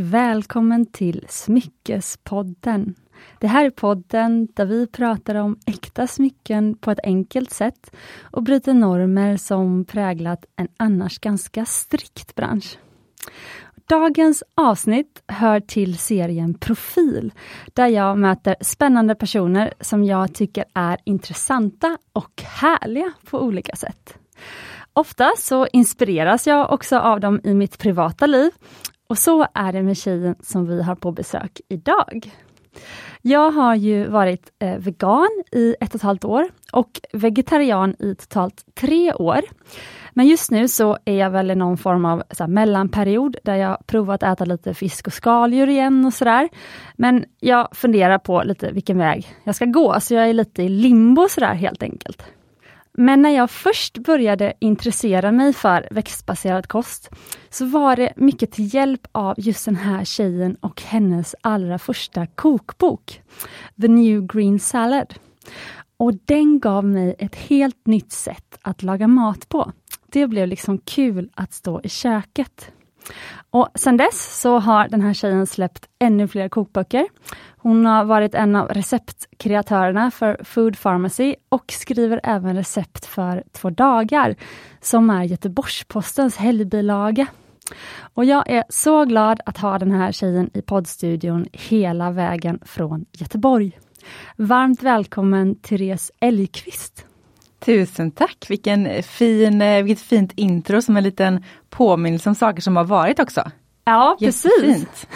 välkommen till Smyckespodden. Det här är podden där vi pratar om äkta smycken på ett enkelt sätt och bryter normer som präglat en annars ganska strikt bransch. Dagens avsnitt hör till serien Profil, där jag möter spännande personer som jag tycker är intressanta och härliga på olika sätt. Ofta så inspireras jag också av dem i mitt privata liv och så är det med tjejen som vi har på besök idag. Jag har ju varit eh, vegan i ett och ett halvt år och vegetarian i totalt tre år. Men just nu så är jag väl i någon form av så här, mellanperiod där jag provat att äta lite fisk och skaldjur igen och sådär. Men jag funderar på lite vilken väg jag ska gå, så jag är lite i limbo sådär helt enkelt. Men när jag först började intressera mig för växtbaserad kost, så var det mycket till hjälp av just den här tjejen och hennes allra första kokbok, The New Green Salad. Och den gav mig ett helt nytt sätt att laga mat på. Det blev liksom kul att stå i köket. Och sen dess så har den här tjejen släppt ännu fler kokböcker. Hon har varit en av receptkreatörerna för Food Pharmacy och skriver även recept för Två dagar, som är Göteborgs-Postens helgbilaga. Och jag är så glad att ha den här tjejen i poddstudion hela vägen från Göteborg. Varmt välkommen Therese Elgqvist. Tusen tack! Vilken fin, eh, vilket fint intro som en liten påminnelse om saker som har varit också. Ja, precis.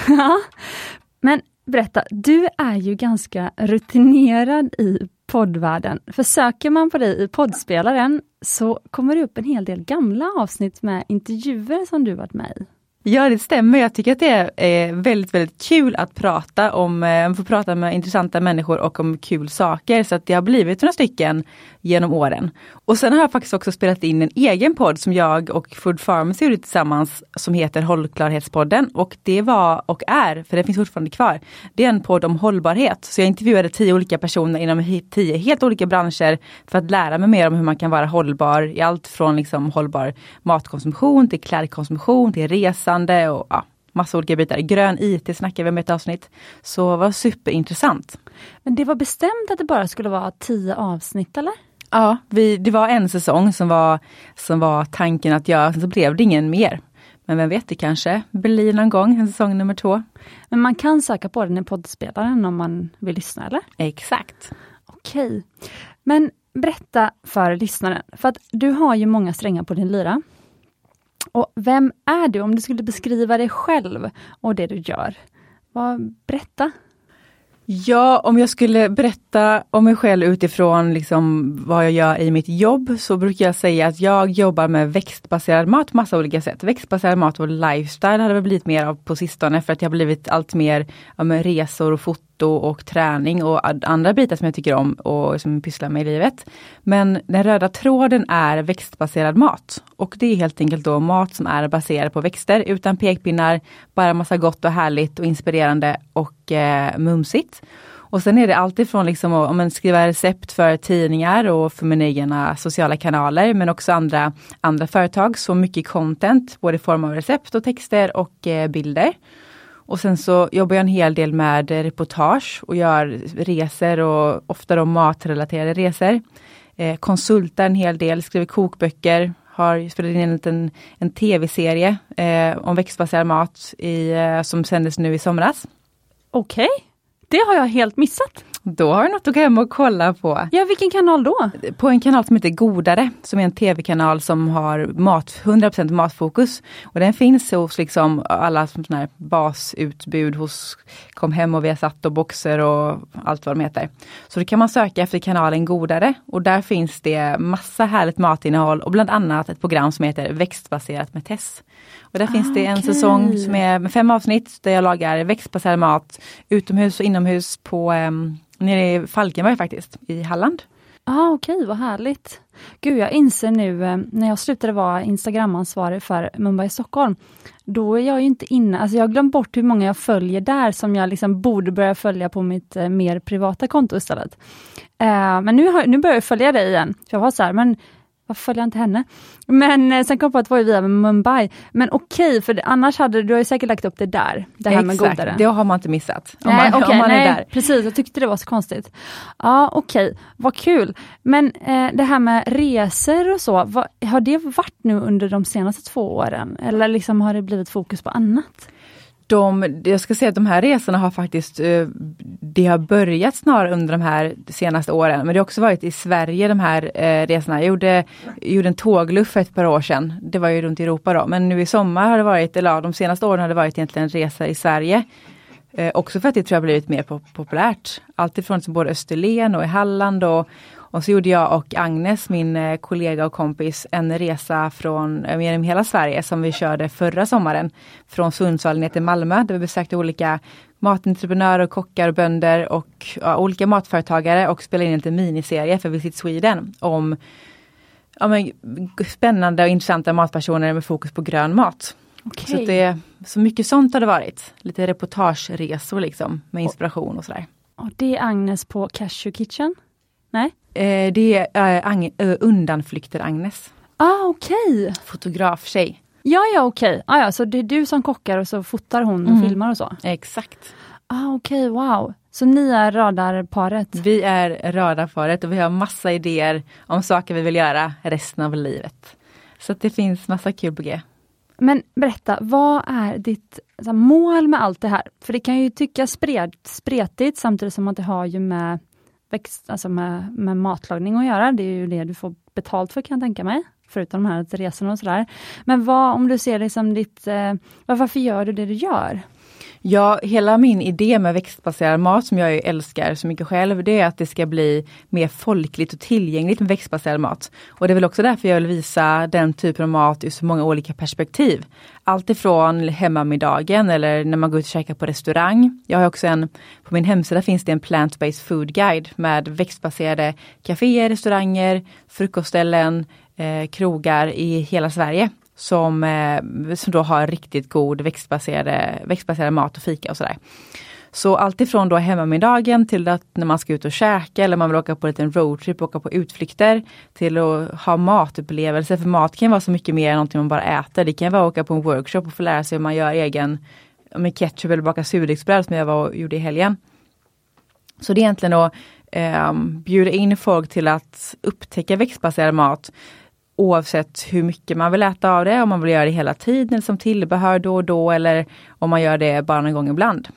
Men berätta, du är ju ganska rutinerad i poddvärlden. För söker man på dig i poddspelaren så kommer det upp en hel del gamla avsnitt med intervjuer som du varit med i. Ja det stämmer, jag tycker att det är väldigt väldigt kul att prata om, eh, få prata med intressanta människor och om kul saker. Så att det har blivit några stycken genom åren. Och sen har jag faktiskt också spelat in en egen podd som jag och Food Pharmacy gjorde tillsammans som heter Hållklarhetspodden. Och det var och är, för det finns fortfarande kvar, det är en podd om hållbarhet. Så jag intervjuade tio olika personer inom tio helt olika branscher för att lära mig mer om hur man kan vara hållbar i allt från liksom hållbar matkonsumtion till klädkonsumtion till resa resande och ja, massa olika bitar. Grön IT snackade vi om i ett avsnitt. Så det var superintressant. Men det var bestämt att det bara skulle vara tio avsnitt eller? Ja, vi, det var en säsong som var, som var tanken att göra, så blev det ingen mer. Men vem vet, det kanske blir någon gång en säsong nummer två. Men man kan söka på den i poddspelaren om man vill lyssna eller? Exakt. Okej. Men berätta för lyssnaren, för att du har ju många strängar på din lyra. Och vem är du om du skulle beskriva dig själv och det du gör? Vad, berätta. Ja, om jag skulle berätta om mig själv utifrån liksom vad jag gör i mitt jobb så brukar jag säga att jag jobbar med växtbaserad mat på massa olika sätt. Växtbaserad mat och lifestyle har det blivit mer av på sistone för att jag har blivit allt mer ja, med resor och foto och träning och andra bitar som jag tycker om och som pysslar med i livet. Men den röda tråden är växtbaserad mat. Och det är helt enkelt då mat som är baserad på växter utan pekpinnar, bara massa gott och härligt och inspirerande och eh, mumsigt. Och sen är det alltifrån liksom att man skriva recept för tidningar och för mina egna sociala kanaler men också andra, andra företag. Så mycket content, både i form av recept och texter och eh, bilder. Och sen så jobbar jag en hel del med reportage och gör resor och ofta då matrelaterade resor. Eh, konsultar en hel del, skriver kokböcker, har spelat in en liten en tv-serie eh, om växtbaserad mat i, eh, som sändes nu i somras. Okej, okay. det har jag helt missat. Då har du något att gå hem och kolla på. Ja, vilken kanal då? På en kanal som heter Godare, som är en tv-kanal som har mat, 100% matfokus. Och den finns hos liksom alla såna här basutbud hos Kom hem och Viasat och Boxer och allt vad de heter. Så då kan man söka efter kanalen Godare och där finns det massa härligt matinnehåll och bland annat ett program som heter Växtbaserat med Tess. Och där ah, finns det en okay. säsong som är med fem avsnitt där jag lagar växtbaserad mat utomhus och inomhus på um, nere i Falkenberg faktiskt, i Halland. Ah, Okej, okay, vad härligt. Gud, jag inser nu eh, när jag slutade vara Instagramansvarig för Mumbai Stockholm, då är jag ju inte inne, alltså jag har glömt bort hur många jag följer där som jag liksom borde börja följa på mitt eh, mer privata konto istället. Eh, men nu, har, nu börjar jag följa dig igen. För jag var så här, men varför följer jag inte henne? Men eh, sen kom jag på att det var via Mumbai. Men okej, okay, för annars hade du har ju säkert lagt upp det där, det här Exakt, med godare. det har man inte missat. Om nej, man, okay, om man nej, är där. Precis, jag tyckte det var så konstigt. Ja, okej, okay, vad kul. Men eh, det här med resor och så, vad, har det varit nu under de senaste två åren? Eller liksom har det blivit fokus på annat? De, jag ska säga att de här resorna har faktiskt, eh, det har börjat snarare under de här senaste åren, men det har också varit i Sverige de här eh, resorna. Jag gjorde, gjorde en tågluff för ett par år sedan. Det var ju runt i Europa då, men nu i sommar har det varit, eller de senaste åren har det varit egentligen resor i Sverige. Eh, också för att det tror jag blivit mer populärt. Alltifrån både Österlen och i Halland och, och så gjorde jag och Agnes, min eh, kollega och kompis, en resa från eh, genom hela Sverige som vi körde förra sommaren. Från Sundsvall ner till Malmö där vi besökte olika matentreprenörer, kockar och bönder och ja, olika matföretagare och spelade in en liten miniserie för Visit Sweden om ja, men, spännande och intressanta matpersoner med fokus på grön mat. Okay. Så, det, så mycket sånt har det varit. Lite reportageresor liksom med inspiration och sådär. Och det är Agnes på Cashew Kitchen? Nej? Eh, det är äh, Ang äh, Undanflykter-Agnes. Ah, okej! Okay. Fotograf-tjej. Ja, ja okej. Okay. Ah, ja, så det är du som kockar och så fotar hon och mm. filmar och så? Exakt. Ah, okej, okay, wow. Så ni är radarparet? Vi är radarparet och vi har massa idéer om saker vi vill göra resten av livet. Så det finns massa kul på G. Men berätta, vad är ditt mål med allt det här? För det kan ju tyckas spretigt samtidigt som att det har ju med växt, alltså med, med matlagning att göra. Det är ju det du får betalt för kan jag tänka mig. Förutom de här resorna och sådär. Men vad, om du ser det som ditt, eh, varför gör du det du gör? Ja, hela min idé med växtbaserad mat som jag älskar så mycket själv, det är att det ska bli mer folkligt och tillgängligt med växtbaserad mat. Och det är väl också därför jag vill visa den typen av mat ur så många olika perspektiv. Allt ifrån hemmamiddagen eller när man går ut och käkar på restaurang. Jag har också en, på min hemsida finns det en plant-based food guide med växtbaserade kaféer, restauranger, frukostställen, eh, krogar i hela Sverige som, eh, som då har riktigt god växtbaserade, växtbaserad mat och fika och sådär. Så alltifrån då hemmamiddagen till att när man ska ut och käka eller man vill åka på en liten roadtrip, åka på utflykter till att ha matupplevelser. För mat kan vara så mycket mer än någonting man bara äter. Det kan vara att åka på en workshop och få lära sig hur man gör egen med ketchup eller baka surdegsbröd som jag var och gjorde i helgen. Så det är egentligen att eh, bjuda in folk till att upptäcka växtbaserad mat oavsett hur mycket man vill äta av det, om man vill göra det hela tiden som tillbehör då och då eller om man gör det bara en gång ibland.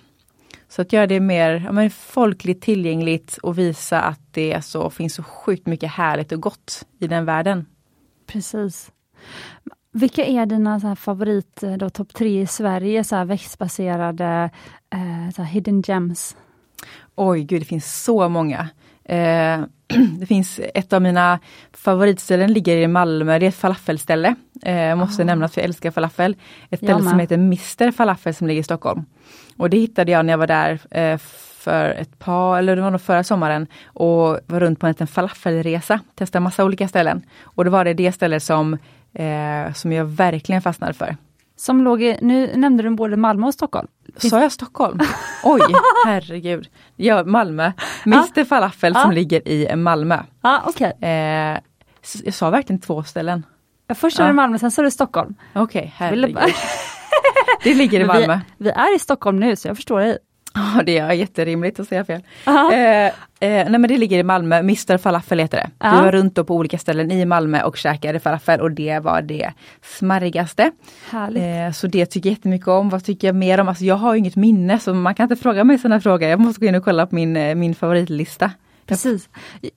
Så att göra det mer ja, men folkligt tillgängligt och visa att det så, finns så sjukt mycket härligt och gott i den världen. Precis. Vilka är dina så här favorit, då, topp tre i Sverige, så här växtbaserade eh, så här hidden gems? Oj, gud det finns så många. Eh, det finns ett av mina favoritställen ligger i Malmö, det är ett falafelställe. Eh, måste oh. nämna att jag älskar falafel. Ett ställe som heter Mr Falafel som ligger i Stockholm. Och det hittade jag när jag var där eh, för ett par, eller det var nog förra sommaren, och var runt på en liten falafelresa. Testade massa olika ställen. Och då var det det stället som, eh, som jag verkligen fastnade för. Som låg i, nu nämnde du både Malmö och Stockholm. Sa jag Stockholm? Oj, herregud. Ja, Malmö. Mr ah. Falafel ah. som ligger i Malmö. Ah, okay. Eh, jag sa verkligen två ställen. Ja, först sa du Malmö, sen sa du Stockholm. Okej, okay, herregud. det ligger i Malmö. Vi, vi, är i Stockholm nu så jag förstår dig. Ja, det är jätterimligt att säga fel. Eh, eh, nej men det ligger i Malmö, Mr Falafel heter det. Aha. Vi var runt på olika ställen i Malmö och käkade falafel och det var det smarrigaste. Eh, så det tycker jag jättemycket om. Vad tycker jag mer om? Alltså jag har inget minne så man kan inte fråga mig sådana frågor. Jag måste gå in och kolla på min, eh, min favoritlista. Precis.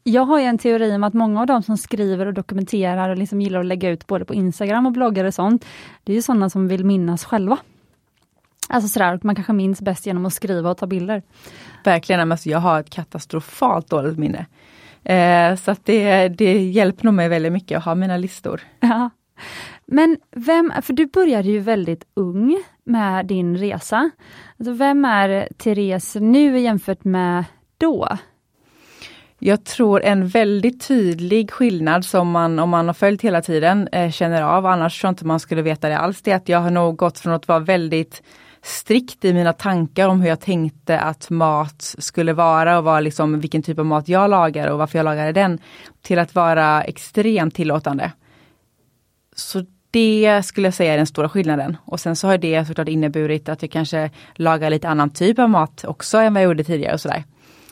Jag har en teori om att många av de som skriver och dokumenterar och liksom gillar att lägga ut både på Instagram och bloggar och sånt, det är ju sådana som vill minnas själva. Alltså sådär, man kanske minns bäst genom att skriva och ta bilder. Verkligen, alltså jag har ett katastrofalt dåligt minne. Eh, så att det, det hjälper nog mig väldigt mycket att ha mina listor. Ja. Men vem, för du började ju väldigt ung med din resa. Alltså vem är Therese nu jämfört med då? Jag tror en väldigt tydlig skillnad som man, om man har följt hela tiden, eh, känner av, annars tror jag inte man skulle veta det alls, det är att jag har nog gått från att vara väldigt strikt i mina tankar om hur jag tänkte att mat skulle vara och var liksom, vilken typ av mat jag lagar och varför jag lagade den. Till att vara extremt tillåtande. Så det skulle jag säga är den stora skillnaden. Och sen så har det såklart inneburit att jag kanske lagar lite annan typ av mat också än vad jag gjorde tidigare och sådär.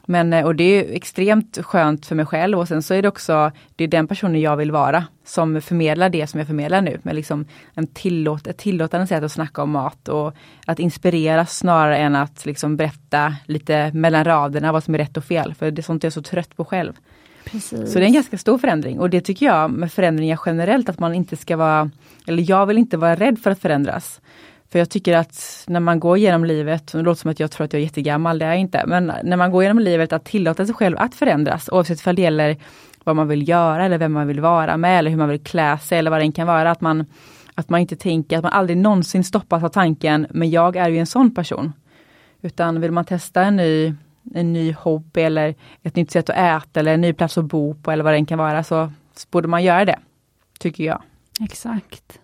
Men, eh, och det är extremt skönt för mig själv och sen så är det också, det är den personen jag vill vara som förmedlar det som jag förmedlar nu. Med liksom en tillåt, ett tillåtande sätt att snacka om mat och att inspireras snarare än att liksom berätta lite mellan raderna vad som är rätt och fel. För det är sånt jag är så trött på själv. Precis. Så det är en ganska stor förändring och det tycker jag med förändringar generellt att man inte ska vara, eller jag vill inte vara rädd för att förändras. För jag tycker att när man går genom livet, och det låter som att jag tror att jag är jättegammal, det är jag inte, men när man går genom livet att tillåta sig själv att förändras oavsett om det gäller vad man vill göra eller vem man vill vara med eller hur man vill klä sig eller vad det än kan vara. Att man, att man inte tänker, att man aldrig någonsin stoppas av tanken, men jag är ju en sån person. Utan vill man testa en ny, en ny hobby eller ett nytt sätt att äta eller en ny plats att bo på eller vad det än kan vara så, så borde man göra det. Tycker jag. Exakt.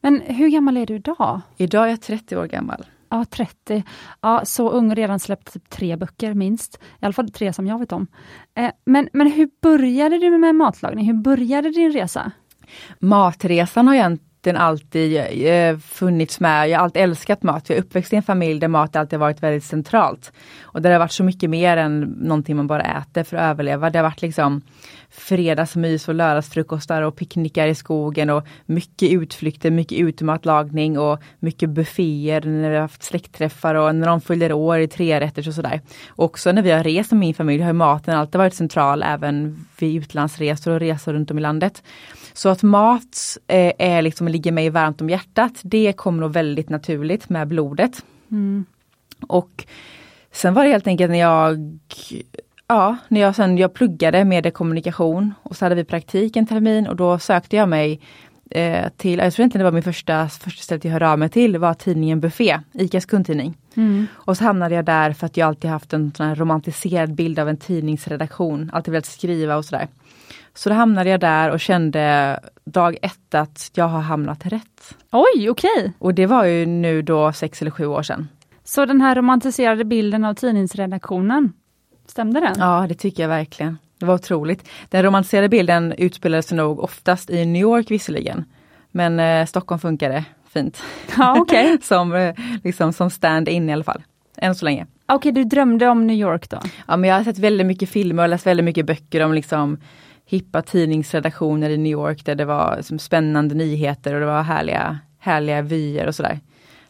Men hur gammal är du idag? Idag är jag 30 år gammal. Ja, 30. Ja, så ung och redan släppt typ tre böcker minst. I alla fall tre som jag vet om. Eh, men, men hur började du med matlagning? Hur började din resa? Matresan har maten alltid eh, eh, funnits med. Jag har alltid älskat mat. Jag är uppväxt i en familj där mat alltid varit väldigt centralt. Och där det har varit så mycket mer än någonting man bara äter för att överleva. Det har varit liksom fredagsmys och lördagsfrukostar och picknickar i skogen och mycket utflykter, mycket utematlagning och mycket bufféer när vi har haft släktträffar och när de fyller år i trerätters och sådär. Också när vi har rest med min familj har maten alltid varit central även vid utlandsresor och resor runt om i landet. Så att mat eh, är liksom, ligger mig varmt om hjärtat, det kommer nog väldigt naturligt med blodet. Mm. Och sen var det helt enkelt när jag Ja, när jag sen jag pluggade mediekommunikation och så hade vi praktik en termin och då sökte jag mig eh, till, jag tror inte det var min första, första stället jag hörde av mig till, var tidningen Buffé, ICAs kundtidning. Mm. Och så hamnade jag där för att jag alltid haft en romantiserad bild av en tidningsredaktion, alltid velat skriva och sådär. Så då hamnade jag där och kände dag ett att jag har hamnat rätt. Oj, okej! Okay. Och det var ju nu då sex eller sju år sedan. Så den här romantiserade bilden av tidningsredaktionen, stämde den? Ja, det tycker jag verkligen. Det var otroligt. Den romantiserade bilden utspelade sig nog oftast i New York visserligen. Men eh, Stockholm funkade fint. Ja, okay. som, eh, liksom, som stand-in i alla fall. Än så länge. Okej, okay, du drömde om New York då? Ja, men jag har sett väldigt mycket filmer och läst väldigt mycket böcker om liksom hippa tidningsredaktioner i New York där det var liksom, spännande nyheter och det var härliga, härliga vyer och sådär.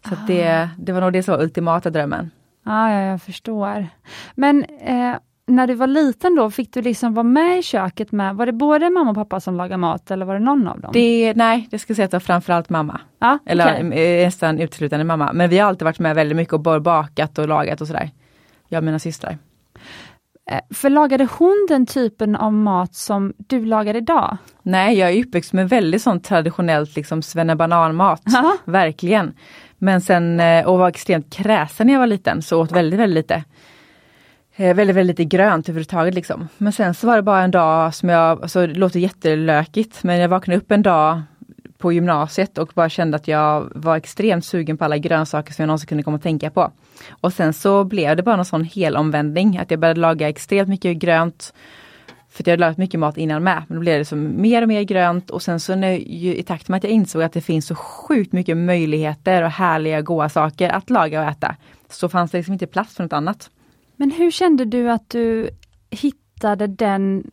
Så ah. det, det var nog det som var ultimata drömmen. Ja, ja jag förstår. Men eh, när du var liten då, fick du liksom vara med i köket med, var det både mamma och pappa som lagade mat eller var det någon av dem? Det, nej, det ska jag säga att det var framförallt mamma. Ja, eller okay. nästan uteslutande mamma. Men vi har alltid varit med väldigt mycket och bakat och lagat och sådär. Jag och mina systrar. Eh, för lagade hon den typen av mat som du lagar idag? Nej, jag är uppväxt med väldigt sånt traditionellt liksom svennebananmat. Verkligen. Men sen, eh, och var extremt kräsen när jag var liten, så åt väldigt, väldigt lite. Eh, väldigt, väldigt lite grönt överhuvudtaget liksom. Men sen så var det bara en dag som jag, alltså det låter jättelökigt, men jag vaknade upp en dag på gymnasiet och bara kände att jag var extremt sugen på alla grönsaker som jag någonsin kunde komma att tänka på. Och sen så blev det bara en sån helomvändning, att jag började laga extremt mycket grönt. För jag hade lagat mycket mat innan med, men då blev det som mer och mer grönt och sen så när, i takt med att jag insåg att det finns så sjukt mycket möjligheter och härliga goda saker att laga och äta, så fanns det liksom inte plats för något annat. Men hur kände du att du hittade den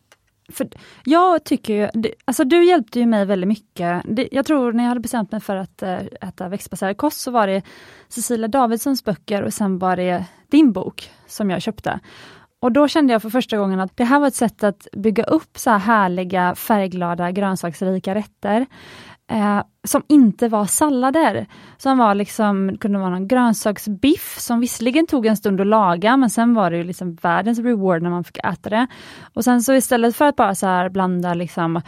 för jag tycker ju, alltså du hjälpte ju mig väldigt mycket. Jag tror när jag hade bestämt mig för att eh, äta växtbaserad kost så var det Cecilia Davidssons böcker och sen var det din bok som jag köpte. Och då kände jag för första gången att det här var ett sätt att bygga upp så här härliga färgglada grönsaksrika rätter eh, som inte var sallader. Som var liksom, kunde vara någon grönsaksbiff som visserligen tog en stund att laga men sen var det ju liksom världens reward när man fick äta det. Och sen så istället för att bara så här blanda liksom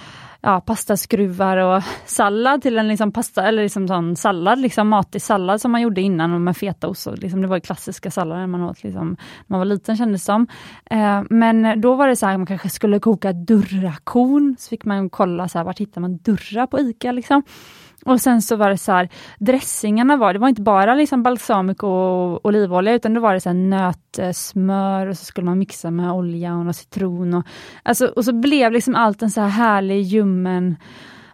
ja, pastaskruvar och sallad till en liksom pasta, eller liksom sån sallad, liksom matig sallad som man gjorde innan med fetaost. Liksom, det var klassiska sallader man åt liksom, när man var liten kändes det som. Eh, men då var det så här, man kanske skulle koka durrakorn, så fick man kolla så här, vart hittar man durra på ICA liksom. Och sen så var det så här, dressingarna var, det var inte bara liksom balsamico och olivolja, utan det var det så här nötsmör och så skulle man mixa med olja och citron. Och, alltså, och så blev liksom allt en så här härlig, ljummen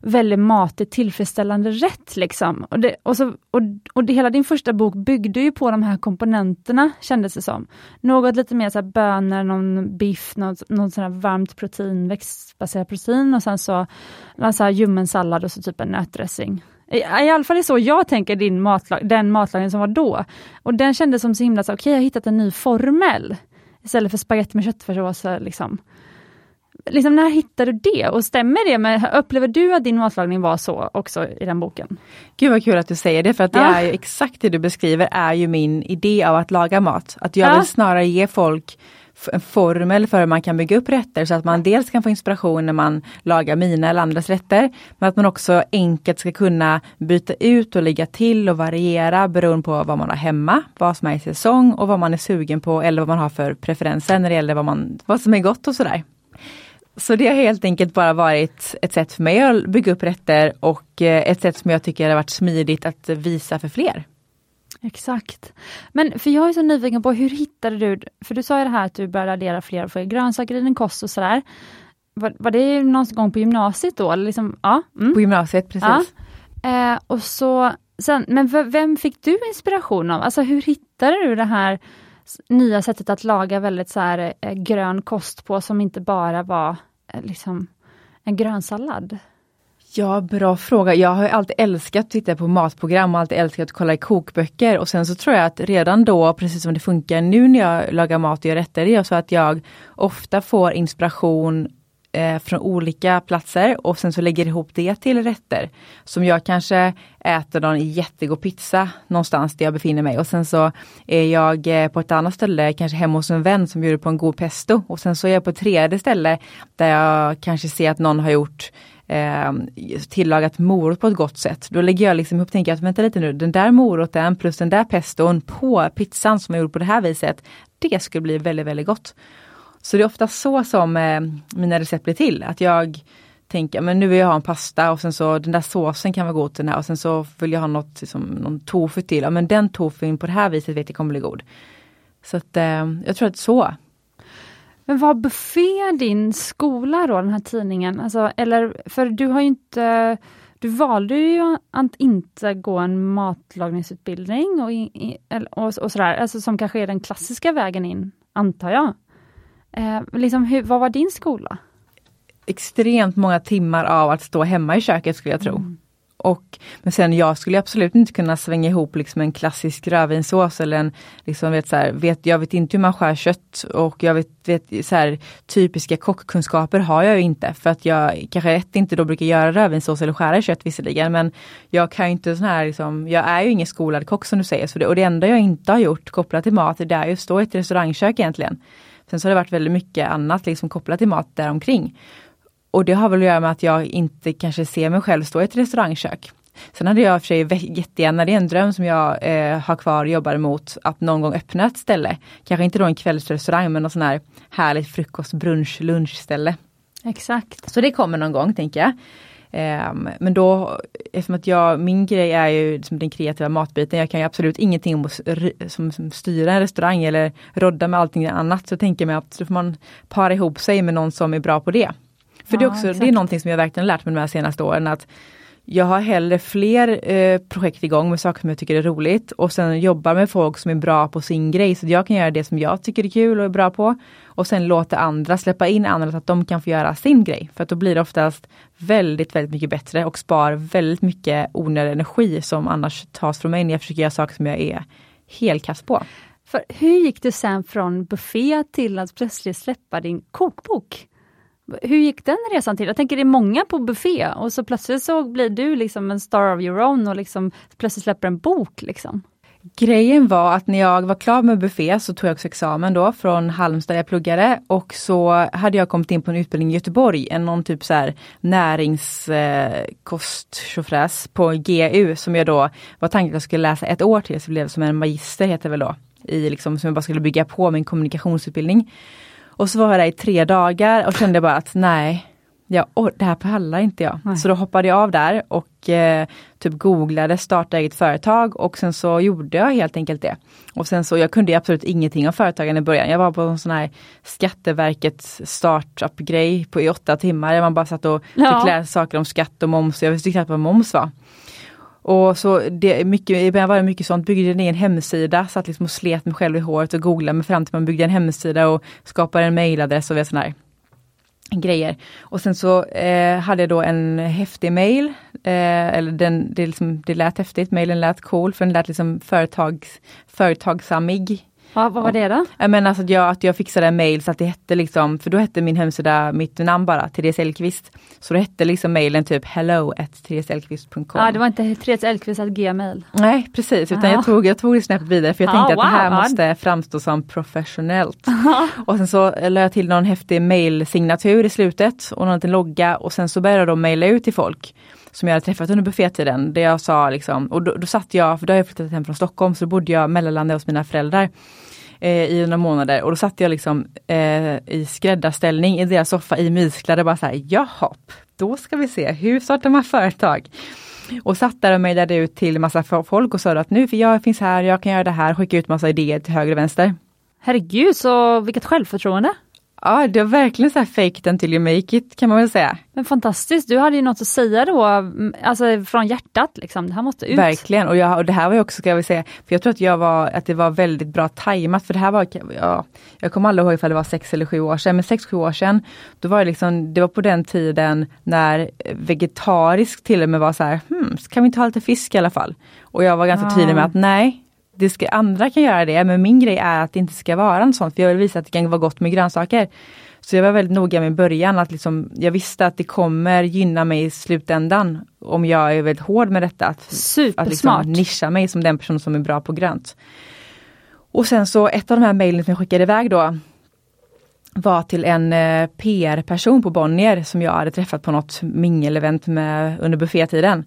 väldigt matigt tillfredsställande rätt. Liksom. Och, det, och, så, och, och det, hela din första bok byggde ju på de här komponenterna, kändes det som. Något lite mer så här bönor, någon biff, något, något sån varmt protein, växtbaserat protein och sen så, så här ljummen sallad och så typ en nötdressing. I, I alla fall är så jag tänker din matlag, den matlagning som var då. Och den kändes som så himla, okej okay, jag har hittat en ny formel. Istället för spagetti med köttfärssås. Liksom liksom, när hittade du det? Och stämmer det med, upplever du att din matlagning var så också i den boken? Gud vad kul att du säger det, för att det ja. är ju exakt det du beskriver är ju min idé av att laga mat. Att jag ja. vill snarare ge folk en formel för hur man kan bygga upp rätter så att man dels kan få inspiration när man lagar mina eller andras rätter. Men att man också enkelt ska kunna byta ut och lägga till och variera beroende på vad man har hemma, vad som är i säsong och vad man är sugen på eller vad man har för preferenser när det gäller vad, man, vad som är gott och sådär. Så det har helt enkelt bara varit ett sätt för mig att bygga upp rätter och eh, ett sätt som jag tycker har varit smidigt att visa för fler. Exakt. Men för jag är så nyfiken på, hur hittade du, för du sa ju det här att du började addera fler för grönsaker i din kost och sådär. Var, var det någon gång på gymnasiet då? Eller liksom, ja, mm. På gymnasiet, precis. Ja. Eh, och så, sen, men vem fick du inspiration av? Alltså hur hittade du det här nya sättet att laga väldigt så här, eh, grön kost på som inte bara var eh, liksom en grönsallad? Ja, bra fråga. Jag har alltid älskat att titta på matprogram och alltid älskat att kolla i kokböcker och sen så tror jag att redan då, precis som det funkar nu när jag lagar mat och gör rätter, det är så att jag ofta får inspiration eh, från olika platser och sen så lägger ihop det till rätter. Som jag kanske äter någon jättegod pizza någonstans där jag befinner mig och sen så är jag eh, på ett annat ställe, kanske hemma hos en vän som bjuder på en god pesto och sen så är jag på ett tredje ställe där jag kanske ser att någon har gjort eh, tillagat morot på ett gott sätt. Då lägger jag liksom ihop och tänker att vänta lite nu, den där moroten plus den där peston på pizzan som jag gjord på det här viset, det skulle bli väldigt, väldigt gott. Så det är ofta så som eh, mina recept blir till. Att jag tänker, men nu vill jag ha en pasta och sen så den där såsen kan vara god till den här och sen så vill jag ha något, liksom, någon tofu till. Ja, men den tofun på det här viset vet jag kommer bli god. Så att eh, jag tror att så. Men var buffé din skola då, den här tidningen? Alltså, eller, för du har ju inte du valde ju att inte gå en matlagningsutbildning och, och, och sådär, alltså som kanske är den klassiska vägen in, antar jag. Eh, liksom, hur, vad var din skola? Extremt många timmar av att stå hemma i köket skulle jag tro. Mm. Och, men sen jag skulle absolut inte kunna svänga ihop liksom en klassisk rödvinssås eller en, liksom, vet, så här, vet, jag vet inte hur man skär kött och jag vet, vet så här, typiska kockkunskaper har jag ju inte för att jag kanske ett inte då brukar göra rödvinssås eller skära kött visserligen men jag kan inte sån här liksom, jag är ju ingen skolad kock som du säger så det, och det enda jag inte har gjort kopplat till mat det är ju att stå i ett restaurangkök egentligen. Sen så har det varit väldigt mycket annat liksom kopplat till mat däromkring. Och det har väl att göra med att jag inte kanske ser mig själv stå i ett restaurangkök. Sen hade jag för sig jättegärna, det är en dröm som jag eh, har kvar och jobbar emot, att någon gång öppna ett ställe. Kanske inte då en kvällsrestaurang men någon sån här härligt frukost, brunch, lunchställe. Exakt. Så det kommer någon gång tänker jag. Um, men då, eftersom att jag, min grej är ju liksom den kreativa matbiten, jag kan ju absolut ingenting om att som, som styra en restaurang eller rodda med allting annat. Så tänker jag mig att då får man para ihop sig med någon som är bra på det. För ja, det, är också, det är någonting som jag verkligen lärt mig de här senaste åren. att jag har hellre fler eh, projekt igång med saker som jag tycker är roligt och sen jobbar med folk som är bra på sin grej. Så jag kan göra det som jag tycker är kul och är bra på. Och sen låta andra släppa in andra så att de kan få göra sin grej. För att då blir det oftast väldigt, väldigt mycket bättre och spar väldigt mycket onödig energi som annars tas från mig när jag försöker göra saker som jag är helkast på. För hur gick du sen från buffé till att plötsligt släppa din kokbok? Hur gick den resan till? Jag tänker det är många på buffé och så plötsligt så blir du liksom en star of your own och liksom plötsligt släpper en bok. Liksom. Grejen var att när jag var klar med buffé så tog jag också examen då från Halmstad där jag pluggade och så hade jag kommit in på en utbildning i Göteborg, en någon typ så här näringskosttjofräs eh, på GU som jag då var tanken att jag skulle läsa ett år till, så blev det som en magister heter det väl då, i liksom, som jag bara skulle bygga på min kommunikationsutbildning. Och så var jag där i tre dagar och kände bara att nej, Ja, och det här pallar inte jag. Nej. Så då hoppade jag av där och eh, typ googlade starta eget företag och sen så gjorde jag helt enkelt det. Och sen så, jag kunde absolut ingenting om företagen i början. Jag var på en sån här Skatteverkets startup-grej på i åtta timmar. Där man bara satt och Ja. fick lära saker om skatt och moms. Jag visste knappt vad moms var. Och så det, mycket, i början var det mycket sånt, byggde en egen hemsida, satt liksom och slet mig själv i håret och googlade mig fram till man byggde en hemsida och skapade en mailadress och sådana här grejer. Och sen så eh, hade jag då en häftig mail, eh, eller den, det, liksom, det lät häftigt, mailen lät cool för den lät liksom företags, företagsamig. Ja, vad var det då? Jag menar alltså att jag, att jag fixade en mail så att det hette liksom, för då hette min hemsida mitt namn bara, Therese Elkvist. Så då hette liksom mailen typ hello at thereselkvist.com. Ja, det var inte Therese Elfqvist att gmail. Nej precis, utan Ja. jag tog, jag tog det snäppet vidare för jag Ja, tänkte att det här wow. måste framstå som professionellt. och sen så la jag till någon häftig mailsignatur i slutet och någon liten logga och sen så började jag då mejla ut till folk som jag hade träffat under buffétiden. Där jag sa liksom, och då, då satt jag, för då har jag flyttat hem från Stockholm, så då bodde jag mellanlandade hos mina föräldrar eh, i några månader och då satt jag liksom eh, i skräddarställning i deras soffa i myskläder bara såhär, jaha, då ska vi se, hur startar man företag? Och satt där och mejlade ut till massa folk och sa att nu för jag finns här, jag kan göra det här, skicka ut massa idéer till höger och vänster. Herregud, så vilket självförtroende. Ja, det var verkligen så här fake it until you make it kan man väl säga. Men fantastiskt, du hade ju något att säga då, mm, alltså från hjärtat liksom. Det här måste ut. Verkligen, och, jag, och det här var ju också, ska jag väl säga, för jag tror att, jag var, att det var väldigt bra tajmat, för det här var, ja, jag kommer aldrig ihåg ifall det var sex eller sju år sedan, men sex, sju år sedan, då var det liksom, det var på den tiden när vegetarisk till och med var så här, hmm, kan vi inte ha lite fisk i alla fall? Och jag var ganska Ah. tydlig med att nej, det ska, andra kan göra det, men min grej är att det inte ska vara en sån, för jag vill visa att det kan vara gott med grönsaker. Så jag var väldigt noga med början att liksom, jag visste att det kommer gynna mig i slutändan om jag är väldigt hård med detta. Att, att Supersmart. liksom nischa mig som den person som är bra på grönt. Och sen så ett av de här mejlen som jag skickade iväg då var till en eh, PR-person på Bonnier som jag hade träffat på något mingelevent med under buffétiden.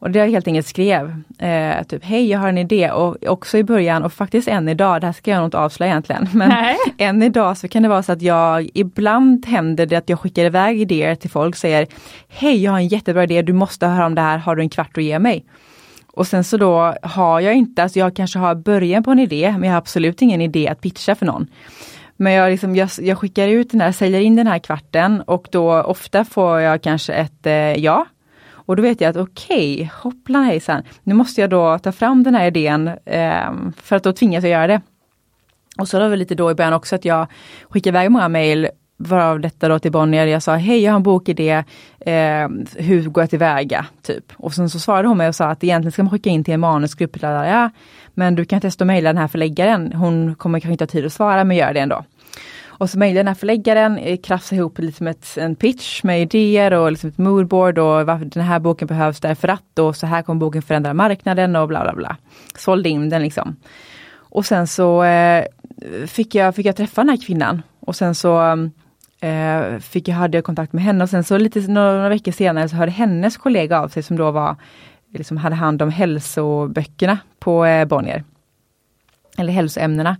Och det jag helt enkelt skrev, eh, typ hej jag har en idé och också i början och faktiskt än idag, det här ska jag nog inte avslöja egentligen, men Nej. än idag så kan det vara så att jag, ibland händer det att jag skickar iväg idéer till folk och säger Hej jag har en jättebra idé, du måste höra om det här, har du en kvart att ge mig? Och sen så då har jag inte, alltså jag kanske har början på en idé, men jag har absolut ingen idé att pitcha för någon. Men jag, liksom, jag, jag skickar ut den här, säljer in den här kvarten och då ofta får jag kanske ett eh, ja. Och då vet jag att okej, okay, hopplan hejsan, nu måste jag då ta fram den här idén eh, för att då tvingas jag göra det. Och så var det lite då i början också att jag skickade iväg många mejl varav detta då till Bonnier. Jag sa, hej jag har en bokidé, eh, hur går jag tillväga? Typ. Och sen så svarade hon mig och sa att egentligen ska man skicka in till en manusgrupp. Ja, men du kan testa att mejla den här förläggaren. Hon kommer kanske inte ha tid att svara men gör det ändå. Och så mejlade den här förläggaren, eh, krafsade ihop liksom ett, en pitch med idéer och liksom ett moodboard och varför den här boken behövs därför att och så här kommer boken förändra marknaden och bla bla bla. Sålde in den liksom. Och sen så eh, fick, jag, fick jag träffa den här kvinnan och sen så eh, fick jag, hade jag kontakt med henne och sen så lite några, några veckor senare så hörde hennes kollega av sig som då var, liksom hade hand om hälsoböckerna på eh, Bonnier. Eller hälsoämnena.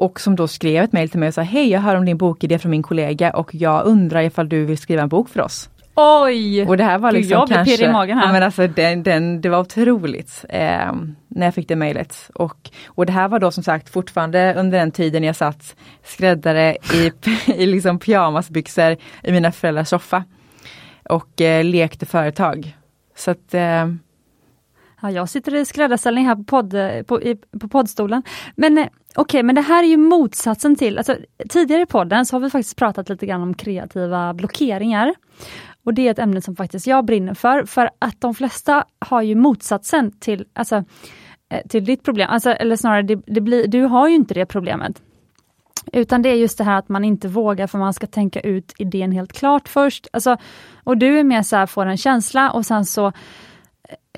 Och som då skrev ett mejl till mig och sa Hej, jag hör om din bokidé från min kollega och jag undrar ifall du vill skriva en bok för oss. Oj! Och det här var Gud, liksom jag blir kanske, i magen här. Ja, men alltså den, den, det var otroligt eh, när jag fick det mejlet. Och, och det här var då som sagt fortfarande under den tiden jag satt skräddare i, i liksom pyjamasbyxor i mina föräldrars soffa. Och eh, lekte företag. Så att eh, Ja, jag sitter i skräddarställning här på, podd, på, i, på poddstolen. Men eh, okej, okay, men det här är ju motsatsen till, alltså, tidigare i podden så har vi faktiskt pratat lite grann om kreativa blockeringar. Och det är ett ämne som faktiskt jag brinner för, för att de flesta har ju motsatsen till, alltså, eh, till ditt problem. Alltså, eller snarare, det, det blir, du har ju inte det problemet. Utan det är just det här att man inte vågar för man ska tänka ut idén helt klart först. Alltså, och du är mer så här, får en känsla och sen så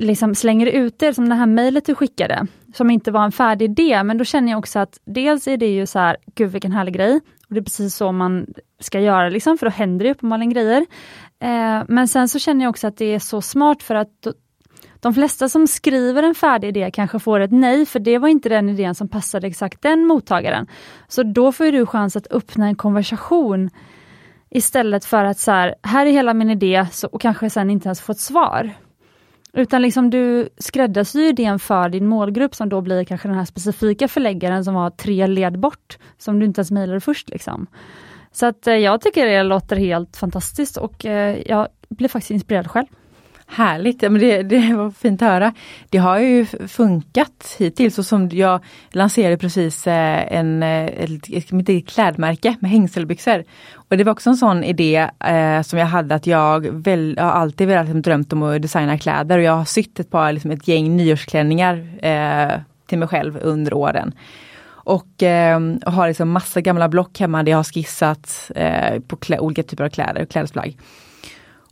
liksom slänger ut det, som det här mejlet du skickade, som inte var en färdig idé, men då känner jag också att dels är det ju så här, gud vilken härlig grej, och det är precis så man ska göra, liksom, för då händer det uppenbarligen grejer. Eh, men sen så känner jag också att det är så smart för att då, de flesta som skriver en färdig idé kanske får ett nej, för det var inte den idén som passade exakt den mottagaren. Så då får du chans att öppna en konversation Istället för att så här, här är hela min idé så, och kanske sen inte ens få ett svar. Utan liksom du skräddarsyr idén för din målgrupp som då blir kanske den här specifika förläggaren som har tre led bort, som du inte ens mejlade först. Liksom. Så att eh, jag tycker det låter helt fantastiskt och eh, jag blir faktiskt inspirerad själv. Härligt, men det, det var fint att höra. Det har ju funkat hittills och som jag lanserade precis eh, en, eh, ett, ett, klädmärke med hängselbyxor. Och det var också en sån idé eh, som jag hade att jag väl, har alltid velat, liksom, drömt om att designa kläder och jag har sytt ett par, liksom, ett gäng nyårsklänningar eh, till mig själv under åren. Och, eh, och har liksom massa gamla block hemma där jag har skissat eh, på olika typer av kläder och klädesplagg.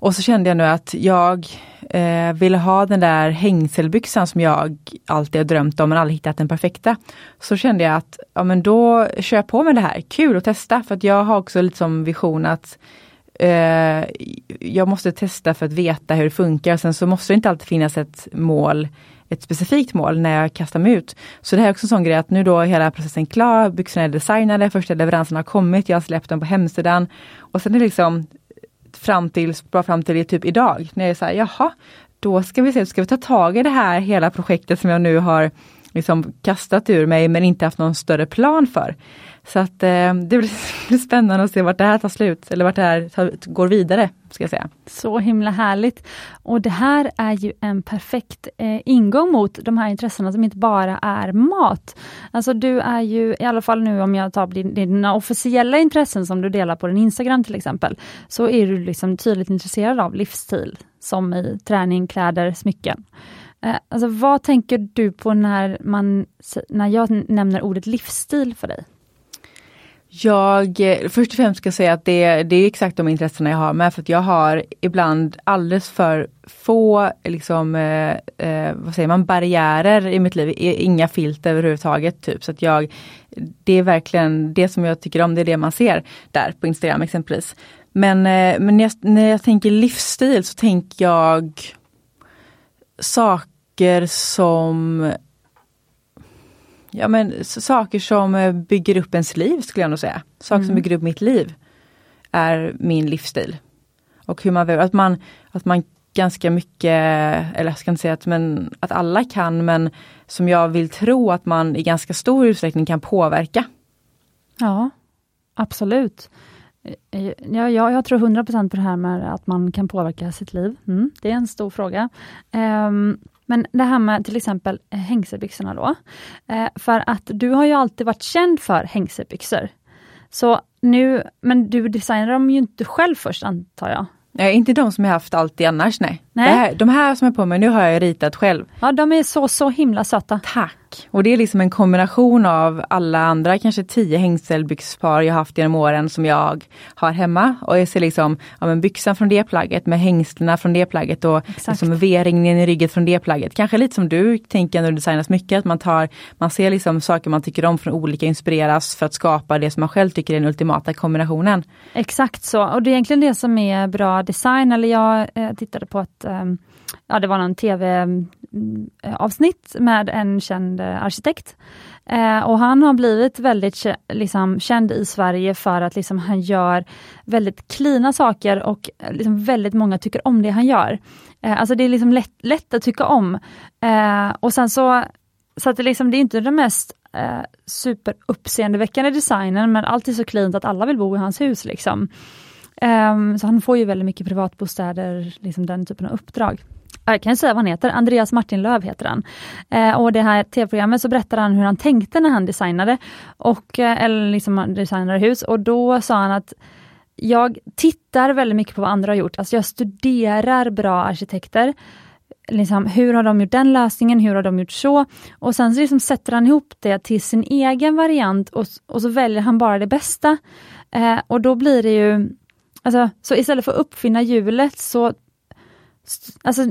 Och så kände jag nu att jag eh, ville ha den där hängselbyxan som jag alltid har drömt om men aldrig hittat den perfekta. Så kände jag att ja men då kör jag på med det här, kul att testa för att jag har också lite som vision att eh, jag måste testa för att veta hur det funkar. Sen så måste det inte alltid finnas ett mål ett specifikt mål när jag kastar mig ut. Så det här är också en sån grej att nu då är hela processen klar, byxorna är designade, första leveransen har kommit, jag har släppt dem på hemsidan. Och sen är det liksom fram till, bara fram till typ idag, när jag är så här, jaha, då ska vi se, ska vi ta tag i det här hela projektet som jag nu har liksom kastat ur mig men inte haft någon större plan för. Så att eh, det blir spännande att se vart det här tar slut, eller vart det här tar, går vidare. ska jag säga. Så himla härligt! Och det här är ju en perfekt eh, ingång mot de här intressena som inte bara är mat. Alltså du är ju, i alla fall nu om jag tar dina officiella intressen som du delar på din Instagram till exempel, så är du liksom tydligt intresserad av livsstil, som i träning, kläder, smycken. Eh, alltså, vad tänker du på när, man, när jag nämner ordet livsstil för dig? Jag, eh, först och främst ska jag säga att det, det är exakt de intressena jag har med för att jag har ibland alldeles för få liksom, eh, eh vad säger man, barriärer i mitt liv, inga filter överhuvudtaget. Typ. Så att jag, det är verkligen det som jag tycker om, det är det man ser där på Instagram exempelvis. Men, eh, men när, jag, när jag tänker livsstil så tänker jag saker som ja, men, saker som eh, bygger upp ens liv skulle jag nog säga. Saker mm. som bygger upp mitt liv är min livsstil. Och hur man, att man, att man ganska mycket, eller jag ska inte säga att, men, att alla kan, men som jag vill tro att man i ganska stor utsträckning kan påverka. Ja, absolut. Eh, ja, jag, jag tror 100% på det här med att man kan påverka sitt liv. Mm, det är en stor fråga. Um, men det här med till exempel eh, hängselbyxorna då. Eh, för att du har ju alltid varit känd för hängselbyxor. Så nu, men du designar dem ju inte själv först antar jag? Nej, inte de som jag haft alltid annars nej. nej. Här, de här som jag har på mig nu har jag ritat själv. Ja, de är så, så himla söta. Tack! Och det är liksom en kombination av alla andra, kanske tio hängselbyxpar jag haft genom åren som jag har hemma. Och jag ser liksom ja, men byxan från det plagget med hängslena från det plagget och liksom V-ringen i ryggen från det plagget. Kanske lite som du tänker när du designar smycket, att man tar, man ser liksom saker man tycker om från olika, inspireras för att skapa det som man själv tycker är den ultimata kombinationen. Exakt så, och det är egentligen det som är bra design, eller jag eh, tittade på att um ja, det var någon tv-avsnitt mm, eh, med en känd eh, arkitekt. Eh, och han har blivit väldigt liksom, känd i Sverige för att liksom, han gör väldigt klina saker och eh, liksom, väldigt många tycker om det han gör. Eh, alltså det är liksom lätt, lätt att tycka om. Eh, och sen så, så att det, liksom, det är inte den mest eh, superuppseendeväckande designen, men allt är så klint att alla vill bo i hans hus. Liksom. Um, så han får ju väldigt mycket privatbostäder, liksom den typen av uppdrag. Jag kan säga vad han heter, Andreas Martin Löv heter han. Eh, och det här tv-programmet så berättar han hur han tänkte när han designade, och, eh, eller liksom designade hus, och då sa han att jag tittar väldigt mycket på vad andra har gjort, alltså jag studerar bra arkitekter. Liksom, hur har de gjort den lösningen, hur har de gjort så? Och sen så liksom sätter han ihop det till sin egen variant och, och så väljer han bara det bästa. Eh, och då blir det ju Alltså, så istället för att uppfinna hjulet så, alltså,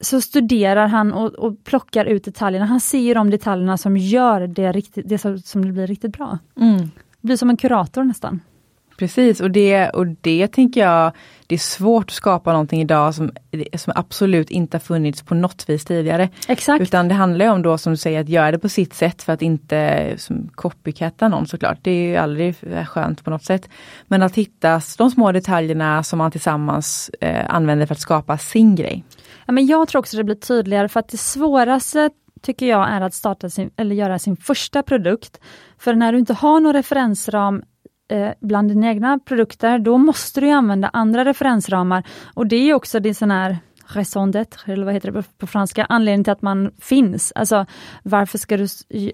så studerar han och, och plockar ut detaljerna. Han ser de detaljerna som gör det, riktigt, det som, som blir riktigt bra. Mm. Det blir som en kurator nästan. Precis och det, och det tänker jag, det är svårt att skapa någonting idag som, som absolut inte har funnits på något vis tidigare. Exakt. Utan det handlar om då som du säger att göra det på sitt sätt för att inte som copycatta någon såklart. Det är ju aldrig skönt på något sätt. Men att hitta de små detaljerna som man tillsammans eh, använder för att skapa sin grej. Ja, men jag tror också det blir tydligare för att det svåraste tycker jag är att starta sin, eller göra sin första produkt. För när du inte har någon referensram eh, bland dina egna produkter, då måste du använda andra referensramar. Och det är också det sån här raison d'être, eller vad heter det på franska, anledningen till att man finns. Alltså varför ska du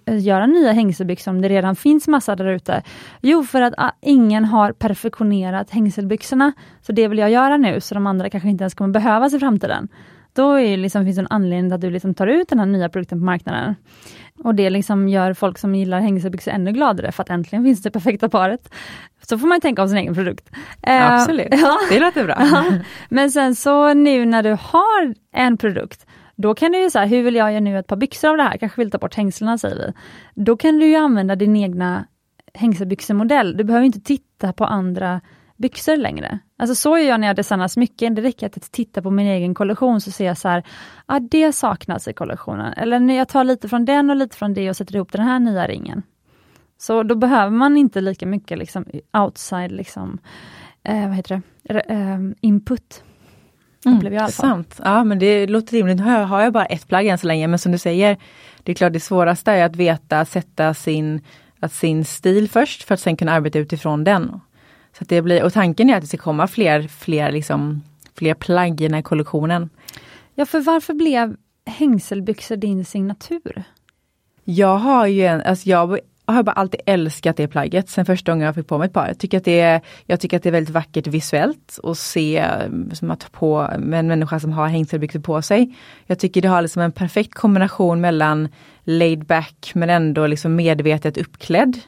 eh, göra nya hängselbyxor om det redan finns massa där ute? Jo, för att ah, ingen har perfektionerat hängselbyxorna. Så det vill jag göra nu, så de andra kanske inte ens kommer behövas i framtiden. Då är liksom, finns det en anledning till att du liksom tar ut den här nya produkten på marknaden. Och det liksom gör folk som gillar hängselbyxor ännu gladare för att äntligen finns det perfekta paret. Så får man tänka om sin egen produkt. Eh, Absolut, ja. det låter bra. Men sen så nu när du har en produkt, då kan du ju säga, hur vill jag göra nu ett par byxor av det här? Kanske vill ta bort hängslena säger vi. Då kan du ju använda din egna hängselbyxemodell. Du behöver inte titta på andra byxor längre. Alltså så gör jag när jag designar smycken. Det räcker att titta på min egen kollektion så ser jag så här, ah, det saknas i kollektionen. Eller när jag tar lite från den och lite från det och sätter ihop den här nya ringen. Så då behöver man inte lika mycket liksom, outside liksom, eh, vad heter det? Eh, input. Mm, jag sant. Ja men det låter rimligt. Nu har jag bara ett plagg än så länge men som du säger, det är klart det svåraste är att veta, sätta sin, att sin stil först för att sen kunna arbeta utifrån den. Så det blir, och tanken är att det ska komma fler, fler, liksom, fler plagg i den här kollektionen. Ja, för varför blev hängselbyxor din signatur? Jag har ju en, alltså jag har bara alltid älskat det plagget sen första gången jag fick på mig ett par. Jag tycker att det är, jag tycker att det är väldigt vackert visuellt att se som att på en människa som har hängselbyxor på sig. Jag tycker det har liksom en perfekt kombination mellan laid back men ändå liksom medvetet uppklädd.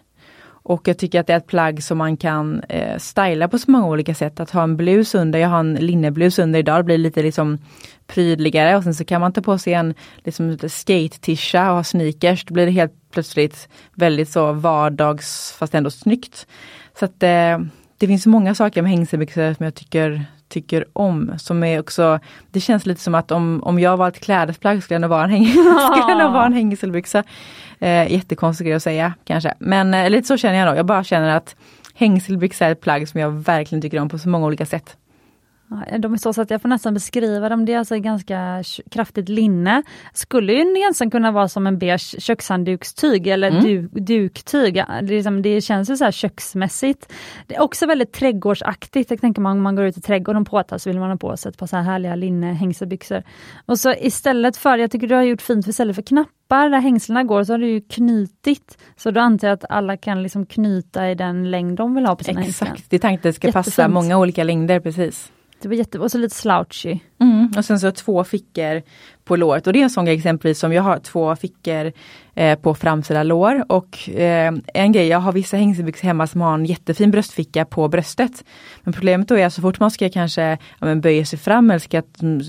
Och jag tycker att det är ett plagg som man kan eh, styla på så många olika sätt. Att ha en blus under, jag har en linneblus under idag, det blir lite liksom prydligare och sen så kan man ta på sig en liksom skate-tisha och ha sneakers. Då blir det helt plötsligt väldigt så vardags fast ändå snyggt. Så att eh, det finns många saker med hängselbyxor som jag tycker tycker om. Som är också, det känns lite som att om, om jag var ett klädesplagg skulle jag nog vara en, häng, skulle jag vara en hängselbyxa. Eh, jättekonstig grej att säga kanske. Men eh, lite så känner jag nog. Jag bara känner att hängselbyxa är ett plagg som jag verkligen tycker om på så många olika sätt. De är så, så att jag får nästan beskriva dem. Det är alltså ganska kraftigt linne. Skulle ju nästan kunna vara som en beige kökshanddukstyg eller mm. du, duktyg. Det, liksom, det känns ju så här köksmässigt. Det är också väldigt trädgårdsaktigt. Jag tänker man, om man går ut i trädgården på så vill man ha på sig ett par så här härliga linne hängselbyxor. Och så istället för, jag tycker du har gjort fint, för istället för knappar där hängslena går så har du ju knutit. Så då antar jag att alla kan liksom knyta i den längd de vill ha på sina hängslen. Exakt, det är tanken att det ska Jättefint. passa många olika längder precis. Det var jätte, och så lite slouchy. Mm, och sen så två fickor på låret och det är en sån grej exempelvis som jag har två fickor eh, på framsida lår och eh, en grej, jag har vissa hängselbyxor hemma som har en jättefin bröstficka på bröstet. Men problemet då är att så fort man ska kanske ja, böja sig fram eller ska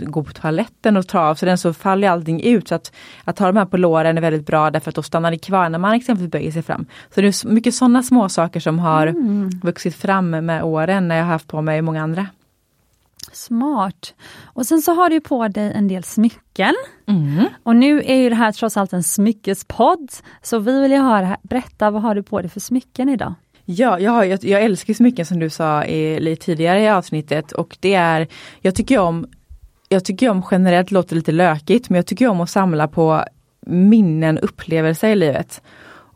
gå på toaletten och ta av sig den så faller allting ut. Så att, att ha de här på låren är väldigt bra därför att då stannar det kvar när man exempelvis böjer sig fram. Så det är mycket sådana små saker som har mm. vuxit fram med åren när jag har haft på mig många andra. Smart. Och sen så har du på dig en del smycken. Mm. Och nu är ju det här trots allt en smyckespodd. Så vi vill ju höra, berätta vad har du på dig för smycken idag? Ja, jag, har, jag, jag älskar smycken som du sa i, lite tidigare i avsnittet och det är, jag tycker om, jag tycker om generellt, låter lite lökigt, men jag tycker om att samla på minnen, upplevelser i livet.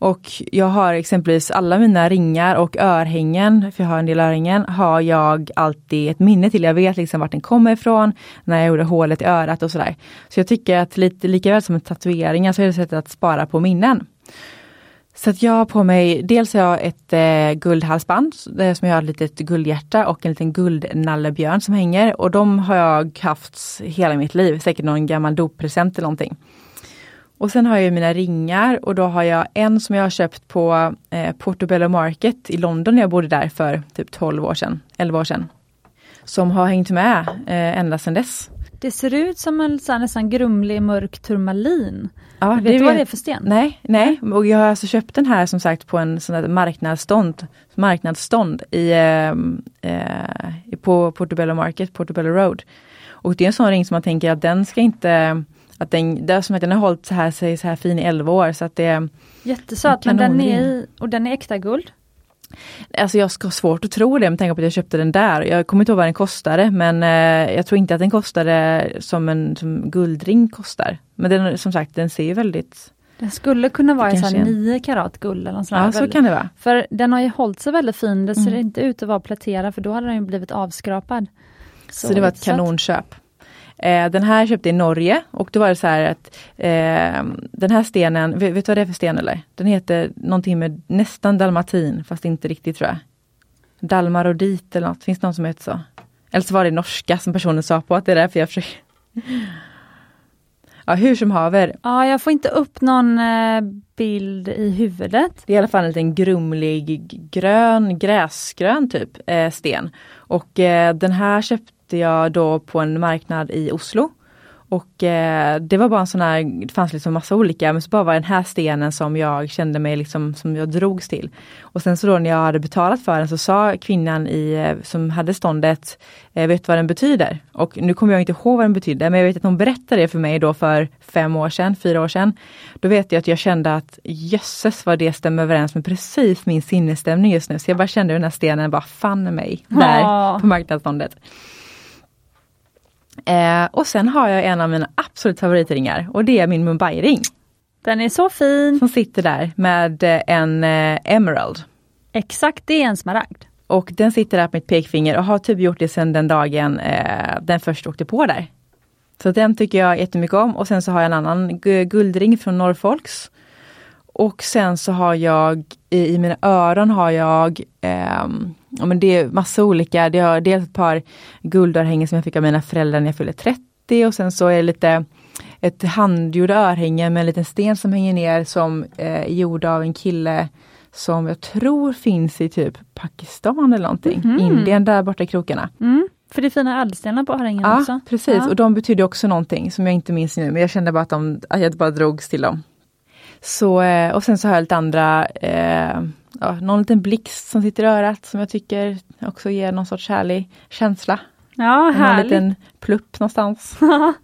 Och jag har exempelvis alla mina ringar och örhängen, för jag har en del örhängen, har jag alltid ett minne till. Jag vet liksom vart den kommer ifrån, när jag gjorde hålet i örat och sådär. Så jag tycker att lite likaväl som en tatuering så är det ett sätt att spara på minnen. Så att jag har på mig, dels har jag ett eh, guldhalsband eh, som jag har ett litet guldhjärta och en liten guldnallebjörn som hänger och de har jag haft hela mitt liv, säkert någon gammal doppresent eller någonting. Och sen har jag mina ringar och då har jag en som jag har köpt på eh, Portobello Market i London när jag bodde där för typ 12 år sedan, 11 år sedan. Som har hängt med eh, ända sedan dess. Det ser ut som en så här, nästan grumlig mörk turmalin. Ja, vet du vad det är för sten? Nej, nej. Och jag har alltså köpt den här som sagt på en sån där marknadsstånd, marknadsstånd i, eh, eh, på Portobello Market, Portobello Road. Och det är en sån ring som man tänker att den ska inte att den, det är som att den har hållit så här, sig så här fin i 11 år så att det Jättesöt men den är i, och den är äkta guld? Alltså jag ska ha svårt att tro det med tanke på att jag köpte den där. Jag kommer inte ihåg vad den kostade men eh, jag tror inte att den kostade som en som guldring kostar. Men den, som sagt den ser väldigt Den skulle kunna vara i 9 karat guld eller sånt Ja så kan det vara. För den har ju hållit sig väldigt fin. Det ser mm. inte ut att vara pläterad för då hade den blivit avskrapad. Så, så det var ett kanonköp. Eh, den här köpte jag i Norge och då var det så här att eh, den här stenen, vet, vet, du vad det är för sten eller? Den heter någonting med nästan dalmatin fast inte riktigt tror jag. Dalmarodit eller något, finns det någon som heter så? Eller så var det norska som personen sa på att det är därför jag försöker. Ja hur som haver. Ja jag får inte upp någon eh, bild i huvudet. Det är i alla fall en liten grumlig grön, gräsgrön typ eh, sten. Och eh, den här köpte köpte jag då på en marknad i Oslo. Och eh, det var bara en sån här, det fanns liksom massa olika, men så bara var den här stenen som jag kände mig liksom, som jag drogs till. Och sen så då när jag hade betalat för den så sa kvinnan i, eh, som hade ståndet, eh, vet vad den betyder? Och nu kommer jag inte ihåg vad den betyder, men jag vet att hon berättade det för mig då för fem år sedan, fyra år sedan. Då vet jag att jag kände att jösses vad det stämmer överens med precis min sinnesstämning just nu. Så jag bara kände den här stenen bara fann mig där Aww. på marknadsståndet. Eh, och sen har jag en av mina absolut favoritringar och det är min Mumbai-ring. Den är så fin! Som sitter där med eh, en eh, Emerald. Exakt, det är en smaragd. Och den sitter där på mitt pekfinger och har typ gjort det sedan den dagen eh, den först åkte på där. Så den tycker jag jättemycket om och sen så har jag en annan guldring från Norfolks. Och sen så har jag i, i mina öron har jag eh, ja, men det är massa olika. Det är dels ett par guldörhängen som jag fick av mina föräldrar när jag fyllde 30 och sen så är det lite ett handgjorda örhänge med en liten sten som hänger ner som eh, är gjord av en kille som jag tror finns i typ Pakistan eller någonting. Mm. Indien där borta i krokarna. Mm. För det är fina ädelstenar på örhängena ja, också. Precis, ja. och de betyder också någonting som jag inte minns nu men jag kände bara att, de, att jag bara drogs till dem. Så, eh, och sen så har jag lite andra eh, ja, någon liten blixt som sitter i örat som jag tycker också ger någon sorts härlig känsla. Ja, härligt. En liten plupp någonstans.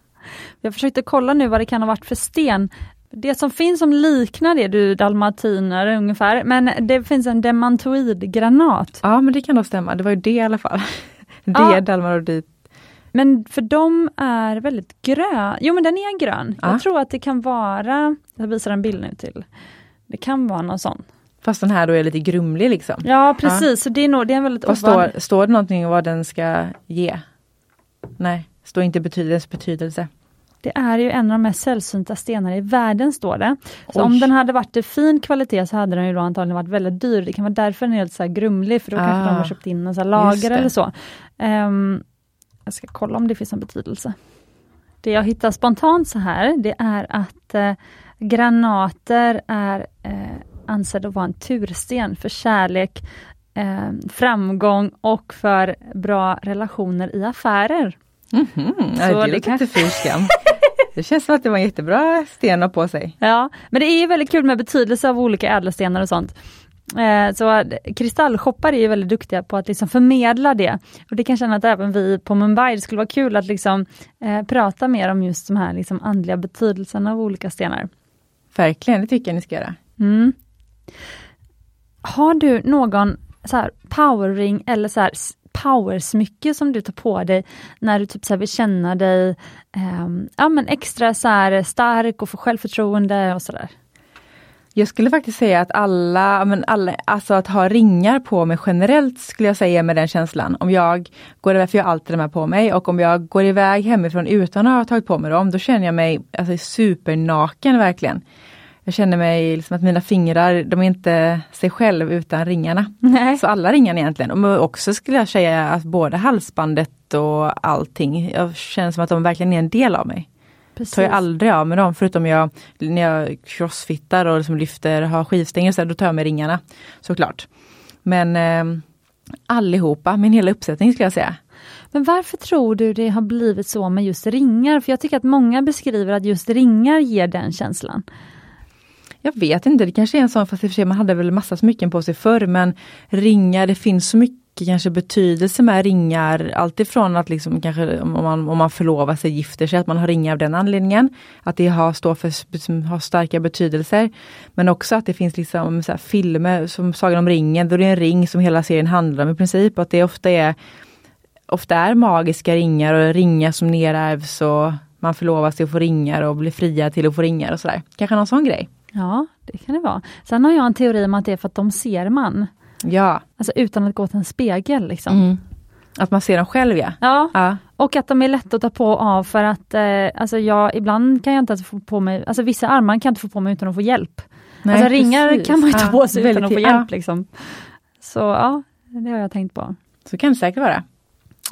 jag försökte kolla nu vad det kan ha varit för sten. Det som finns som liknar det du dalmatiner ungefär, men det finns en demantoidgranat. Ja men det kan nog stämma, det var ju det i alla fall. det ja. dalmarodit. Men för de är väldigt grön. Jo men den är grön. Ja. Jag tror att det kan vara, jag visar en bild nu till. Det kan vara någon sån. Fast den här då är lite grumlig liksom. Ja precis, ja. så det är, nog, det är en väldigt vad står, står det någonting vad den ska ge? Nej, står inte betydelse, betydelse. Det är ju en av de mest sällsynta stenarna i världen står det. Så Oj. om den hade varit i fin kvalitet så hade den ju då antagligen varit väldigt dyr. Det kan vara därför den är lite så grumlig för då ah, kanske de har ah, köpt in en så lager eller så. Um, jag ska kolla om det finns en betydelse. Det jag hittar spontant så här, det är att eh, granater är eh, ansedd att vara en tursten för kärlek, eh, framgång och för bra relationer i affärer. Mm -hmm. Så ja, det, det kan... lite Det känns som att det var en jättebra sten att på sig. Ja, men det är väldigt kul med betydelse av olika ädelstenar och sånt. Eh, så kristallshoppar är väldigt duktiga på att liksom förmedla det. Och det kan känna att även vi på Mumbai, det skulle vara kul att liksom, eh, prata mer om just de här liksom andliga betydelserna av olika stenar. Verkligen, det tycker jag ni ska göra. Mm. Har du någon så här powerring eller så här powersmycke som du tar på dig när du typ så vill känna dig eh, ja, men extra så här stark och få självförtroende och sådär? Jag skulle faktiskt säga att alla, men alla, alltså att ha ringar på mig generellt skulle jag säga med den känslan. Om jag går iväg, för jag har alltid de här på mig, och om jag går iväg hemifrån utan att ha tagit på mig dem, då känner jag mig alltså, supernaken verkligen. Jag känner mig liksom att mina fingrar, de är inte sig själv utan ringarna. Nej. Så alla ringarna egentligen. Och också skulle jag säga att både halsbandet och allting, jag känner som att de verkligen är en del av mig. Precis. Tar jag aldrig av med dem förutom jag, när jag crossfittar och liksom lyfter, har skivstänger så här, då tar jag med ringarna. Såklart. Men eh, allihopa, min hela uppsättning skulle jag säga. Men varför tror du det har blivit så med just ringar? För jag tycker att många beskriver att just ringar ger den känslan. Jag vet inte, det kanske är en sån, fast i och för sig man hade väl massa smycken på sig förr men ringar, det finns så mycket kanske betydelse med ringar. Alltifrån att liksom kanske om man, om man förlovar sig, gifter sig, att man har ringar av den anledningen. Att det har, står för, har starka betydelser. Men också att det finns liksom så filmer som Sagan om ringen, då det är en ring som hela serien handlar om i princip. Att det ofta är, ofta är magiska ringar och ringar som nerärvs och man förlovar sig och får ringar och blir fria till att få ringar och sådär. Kanske någon sån grej. Ja, det kan det vara. Sen har jag en teori om att det är för att de ser man. Ja. Alltså utan att gå till en spegel. Liksom. Mm. Att man ser dem själv ja. ja. ja. och att de är lätta att ta på och av för att eh, alltså jag, ibland kan jag inte få på mig, alltså vissa armar kan jag inte få på mig utan att få hjälp. Nej, alltså ringar precis. kan man ju ta på sig ja, utan att få hjälp. Liksom. Så ja, det har jag tänkt på. Så kan det säkert vara.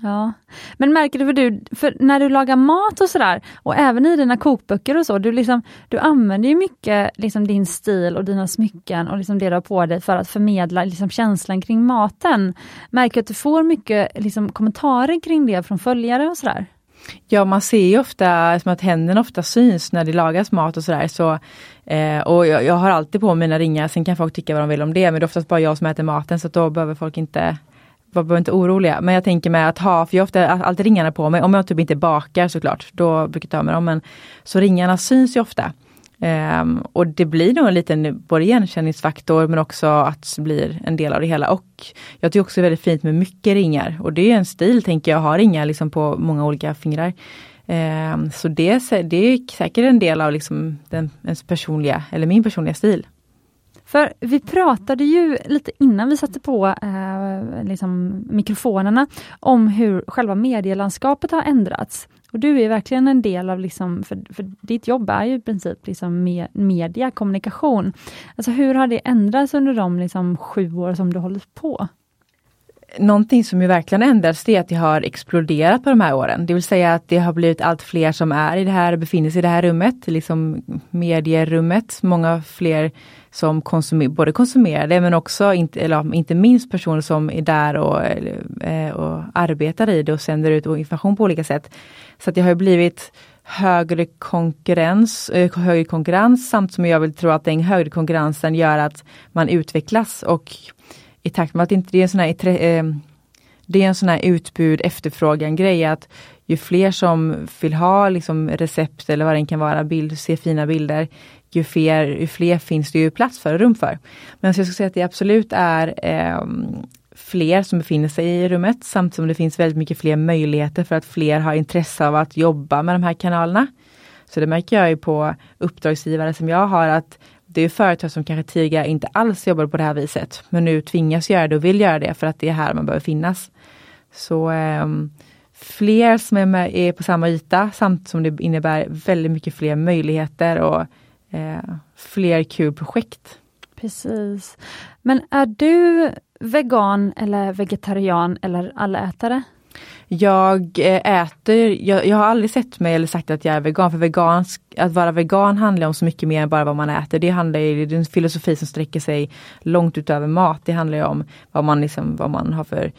Ja, men märker du, för du för när du lagar mat och sådär, och även i dina kokböcker och så, du, liksom, du använder ju mycket liksom, din stil och dina smycken och liksom det du har på dig för att förmedla liksom, känslan kring maten. Märker du att du får mycket liksom, kommentarer kring det från följare och sådär? Ja, man ser ju ofta som att händerna ofta syns när det lagas mat och sådär. Så, eh, och jag, jag, har alltid på mina ringar, sen kan folk tycka vad de vill om det, men det är oftast bara jag som äter maten så då behöver folk inte var inte oroliga. Men jag tänker med att ha, för jag har ofta alltid ringarna på mig, om jag typ inte bakar såklart, då brukar jag ta med dem. Men, så ringarna syns ju ofta. Um, och det blir nog en liten både igenkänningsfaktor men också att det blir en del av det hela. Och jag tycker också det är väldigt fint med mycket ringar. Och det är en stil tänker jag, att ha ringar liksom på många olika fingrar. Um, så det, det är säkert en del av liksom den, ens personliga, eller min personliga stil. För vi pratade ju lite innan vi satte på eh, liksom mikrofonerna om hur själva medielandskapet har ändrats. Och du är verkligen en del av, liksom, för, för ditt jobb är ju i princip liksom med, media, kommunikation. Alltså hur har det ändrats under de liksom, sju år som du hållit på? Någonting som ju verkligen ändrats det är att det har exploderat på de här åren. Det vill säga att det har blivit allt fler som är i det här, befinner sig i det här rummet, liksom medierummet. Många fler som konsumer, både konsumerar det men också, inte, eller inte minst personer som är där och, eh, och arbetar i det och sänder ut information på olika sätt. Så att det har blivit högre konkurrens, eh, högre konkurrens samt som jag vill tro att den högre konkurrensen gör att man utvecklas och i takt med att inte det är en sån här, eh, det är en sån här utbud efterfrågan grej att ju fler som vill ha liksom recept eller vad det kan vara, bild, se fina bilder, ju fler, ju fler finns det ju plats för och rum för. Men så jag skulle säga att det absolut är eh, fler som befinner sig i rummet samtidigt som det finns väldigt mycket fler möjligheter för att fler har intresse av att jobba med de här kanalerna. Så det märker jag ju på uppdragsgivare som jag har att det är företag som kanske tidigare inte alls jobbade på det här viset men nu tvingas göra det och vill göra det för att det är här man behöver finnas. Så eh, fler som är, med, är på samma yta samtidigt som det innebär väldigt mycket fler möjligheter och eh, fler kul projekt. Precis. Men är du vegan eller vegetarian eller allätare? Jag eh, äter, jag, jag, har aldrig sett mig eller sagt att jag är vegan, för vegansk, att vara vegan handlar om så mycket mer än bara vad man äter. Det handlar ju, det är en filosofi som sträcker sig långt utöver mat. Det handlar om vad man, liksom, vad man har för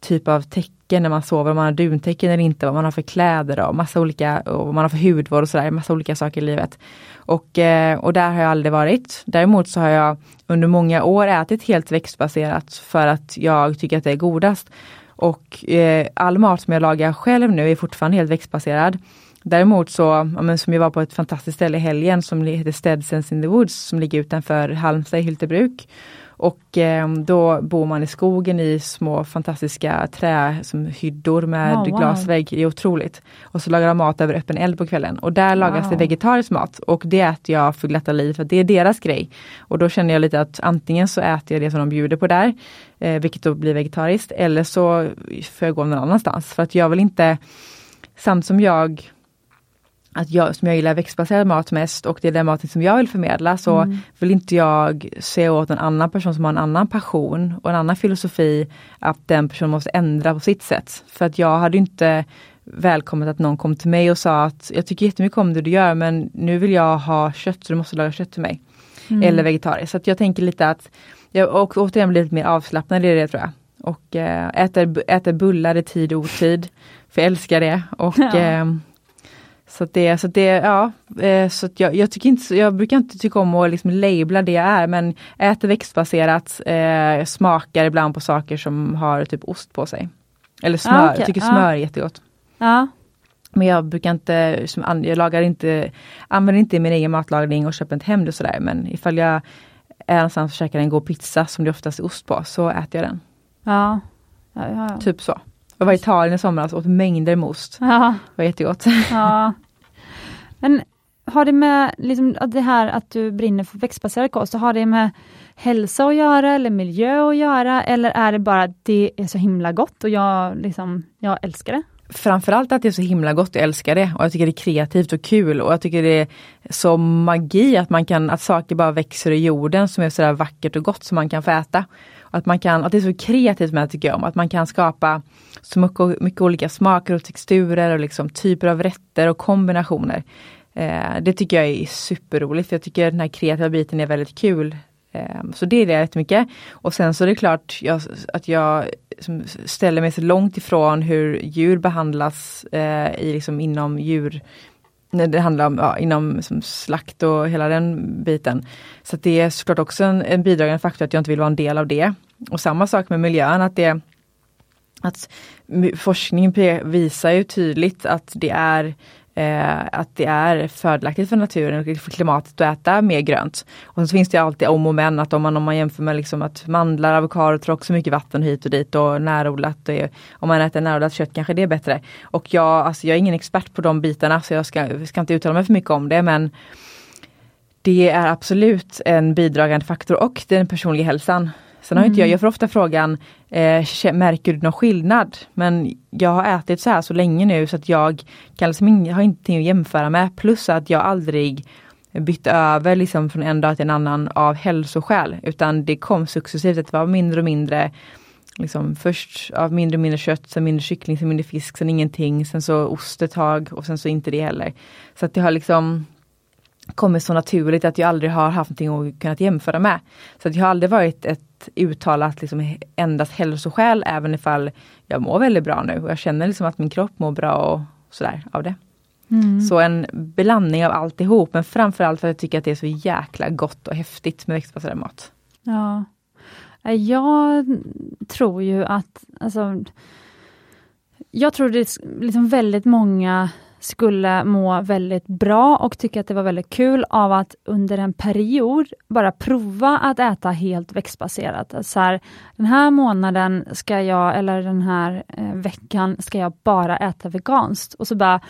typ av tecken när man sover, om man har duntäcken eller inte, vad man har för kläder och massa olika, och vad man har för hudvård och sådär, massa olika saker i livet. Och, eh, och där har jag aldrig varit. Däremot så har jag under många år ätit helt växtbaserat för att jag tycker att det är godast. Och eh, all mat som jag lagar själv nu är fortfarande helt växtbaserad. Däremot så, ja, men som jag var på ett fantastiskt ställe i helgen som heter Stedsens in the Woods som ligger utanför Halmstad i Hyltebruk. Och eh, då bor man i skogen i små fantastiska trähyddor med oh, wow. glasvägg. Det är otroligt. Och så lagar de mat över öppen eld på kvällen. Och där lagas wow. det vegetarisk mat och det äter jag för glatta liv för det är deras grej. Och då känner jag lite att antingen så äter jag det som de bjuder på där, eh, vilket då blir vegetariskt, eller så får jag gå någon annanstans. För att jag vill inte, samt som jag att jag, som jag gillar växtbaserad mat mest och det är den maten som jag vill förmedla så mm. vill inte jag se åt en annan person som har en annan passion och en annan filosofi att den personen måste ändra på sitt sätt. För att jag hade inte välkommet att någon kom till mig och sa att jag tycker jättemycket om det du gör men nu vill jag ha kött så du måste laga kött till mig. Mm. Eller vegetariskt. Så jag tänker lite att jag och återigen blir lite mer avslappnad i det tror jag. och eh, äter, äter bullar i tid och otid. För jag älskar det. Och, Ja. eh, så det, så det, ja, eh, så jag, jag, tycker inte, jag brukar inte tycka om att liksom labla det jag är men äter växtbaserat, eh, smakar ibland på saker som har typ ost på sig. Eller smör, Ah, okej. jag tycker Ah. smör är jättegott. Ja, Men jag brukar inte, jag lagar inte, använder inte min egen matlagning och köper inte hem det sådär men ifall jag är någonstans och käkar en god pizza som det oftast är ost på så äter jag den. ja. ja, ja, ja. Typ så. Jag var i Italien i somras och åt mängder med ost. ja. Det var jättegott. Ja. Men har det med liksom, det här att du brinner för växtbaserad kost, har det med hälsa att göra eller miljö att göra eller är det bara att det är så himla gott och jag, liksom, jag älskar det? Framförallt att det är så himla gott, jag älskar det och jag tycker det är kreativt och kul och jag tycker det är så magi att man kan, att saker bara växer i jorden som är sådär vackert och gott som man kan få äta. Att, man kan, att det är så kreativt med det tycker jag om, att man kan skapa så mycket, mycket olika smaker och texturer och liksom typer av rätter och kombinationer. Eh, det tycker jag är superroligt, för jag tycker den här kreativa biten är väldigt kul. Eh, så det är det jättemycket. Och sen så är det klart jag, att jag ställer mig så långt ifrån hur djur behandlas eh, i, liksom, inom djur när det handlar om ja, inom som slakt och hela den biten. Så att det är såklart också en, en bidragande faktor att jag inte vill vara en del av det. Och samma sak med miljön, att det att forskning forskningen visar ju tydligt att det är eh, att det är fördelaktigt för naturen och för klimatet att äta mer grönt. Och så finns det alltid om och men att om man, om man jämför med liksom att mandlar, avokado tar också mycket vatten hit och dit och närodlat, det är, om man äter närodlat kött kanske det är bättre. Och jag, alltså jag är ingen expert på de bitarna så jag ska, ska inte uttala mig för mycket om det men det är absolut en bidragande faktor och den personliga hälsan. Sen har inte jag, jag får ofta frågan, eh, märker du någon skillnad? Men jag har ätit så här så länge nu så att jag kan liksom ing- har ingenting att jämföra med. Plus att jag aldrig bytt över liksom från en dag till en annan av hälsoskäl. Utan det kom successivt, att det var mindre och mindre Liksom först av mindre och mindre kött, sen mindre kyckling, sen mindre fisk, sen ingenting, sen så ost ett tag och sen så inte det heller. Så att det har liksom kommit så naturligt att jag aldrig har haft någonting att kunnat jämföra med. Så att jag har aldrig varit ett uttalat liksom endast hälsoskäl även ifall jag mår väldigt bra nu och jag känner liksom att min kropp mår bra och sådär av det. Så en blandning av alltihop men framförallt för att jag tycker att det är så jäkla gott och häftigt med växtbaserad mat. Ja. Eh, Jag tror ju att, alltså, jag tror det är liksom väldigt många skulle må väldigt bra och tycka att det var väldigt kul av att under en period bara prova att äta helt växtbaserat. Så här, den här månaden ska jag, eller den här eh, veckan ska jag bara äta veganskt. Och så bara,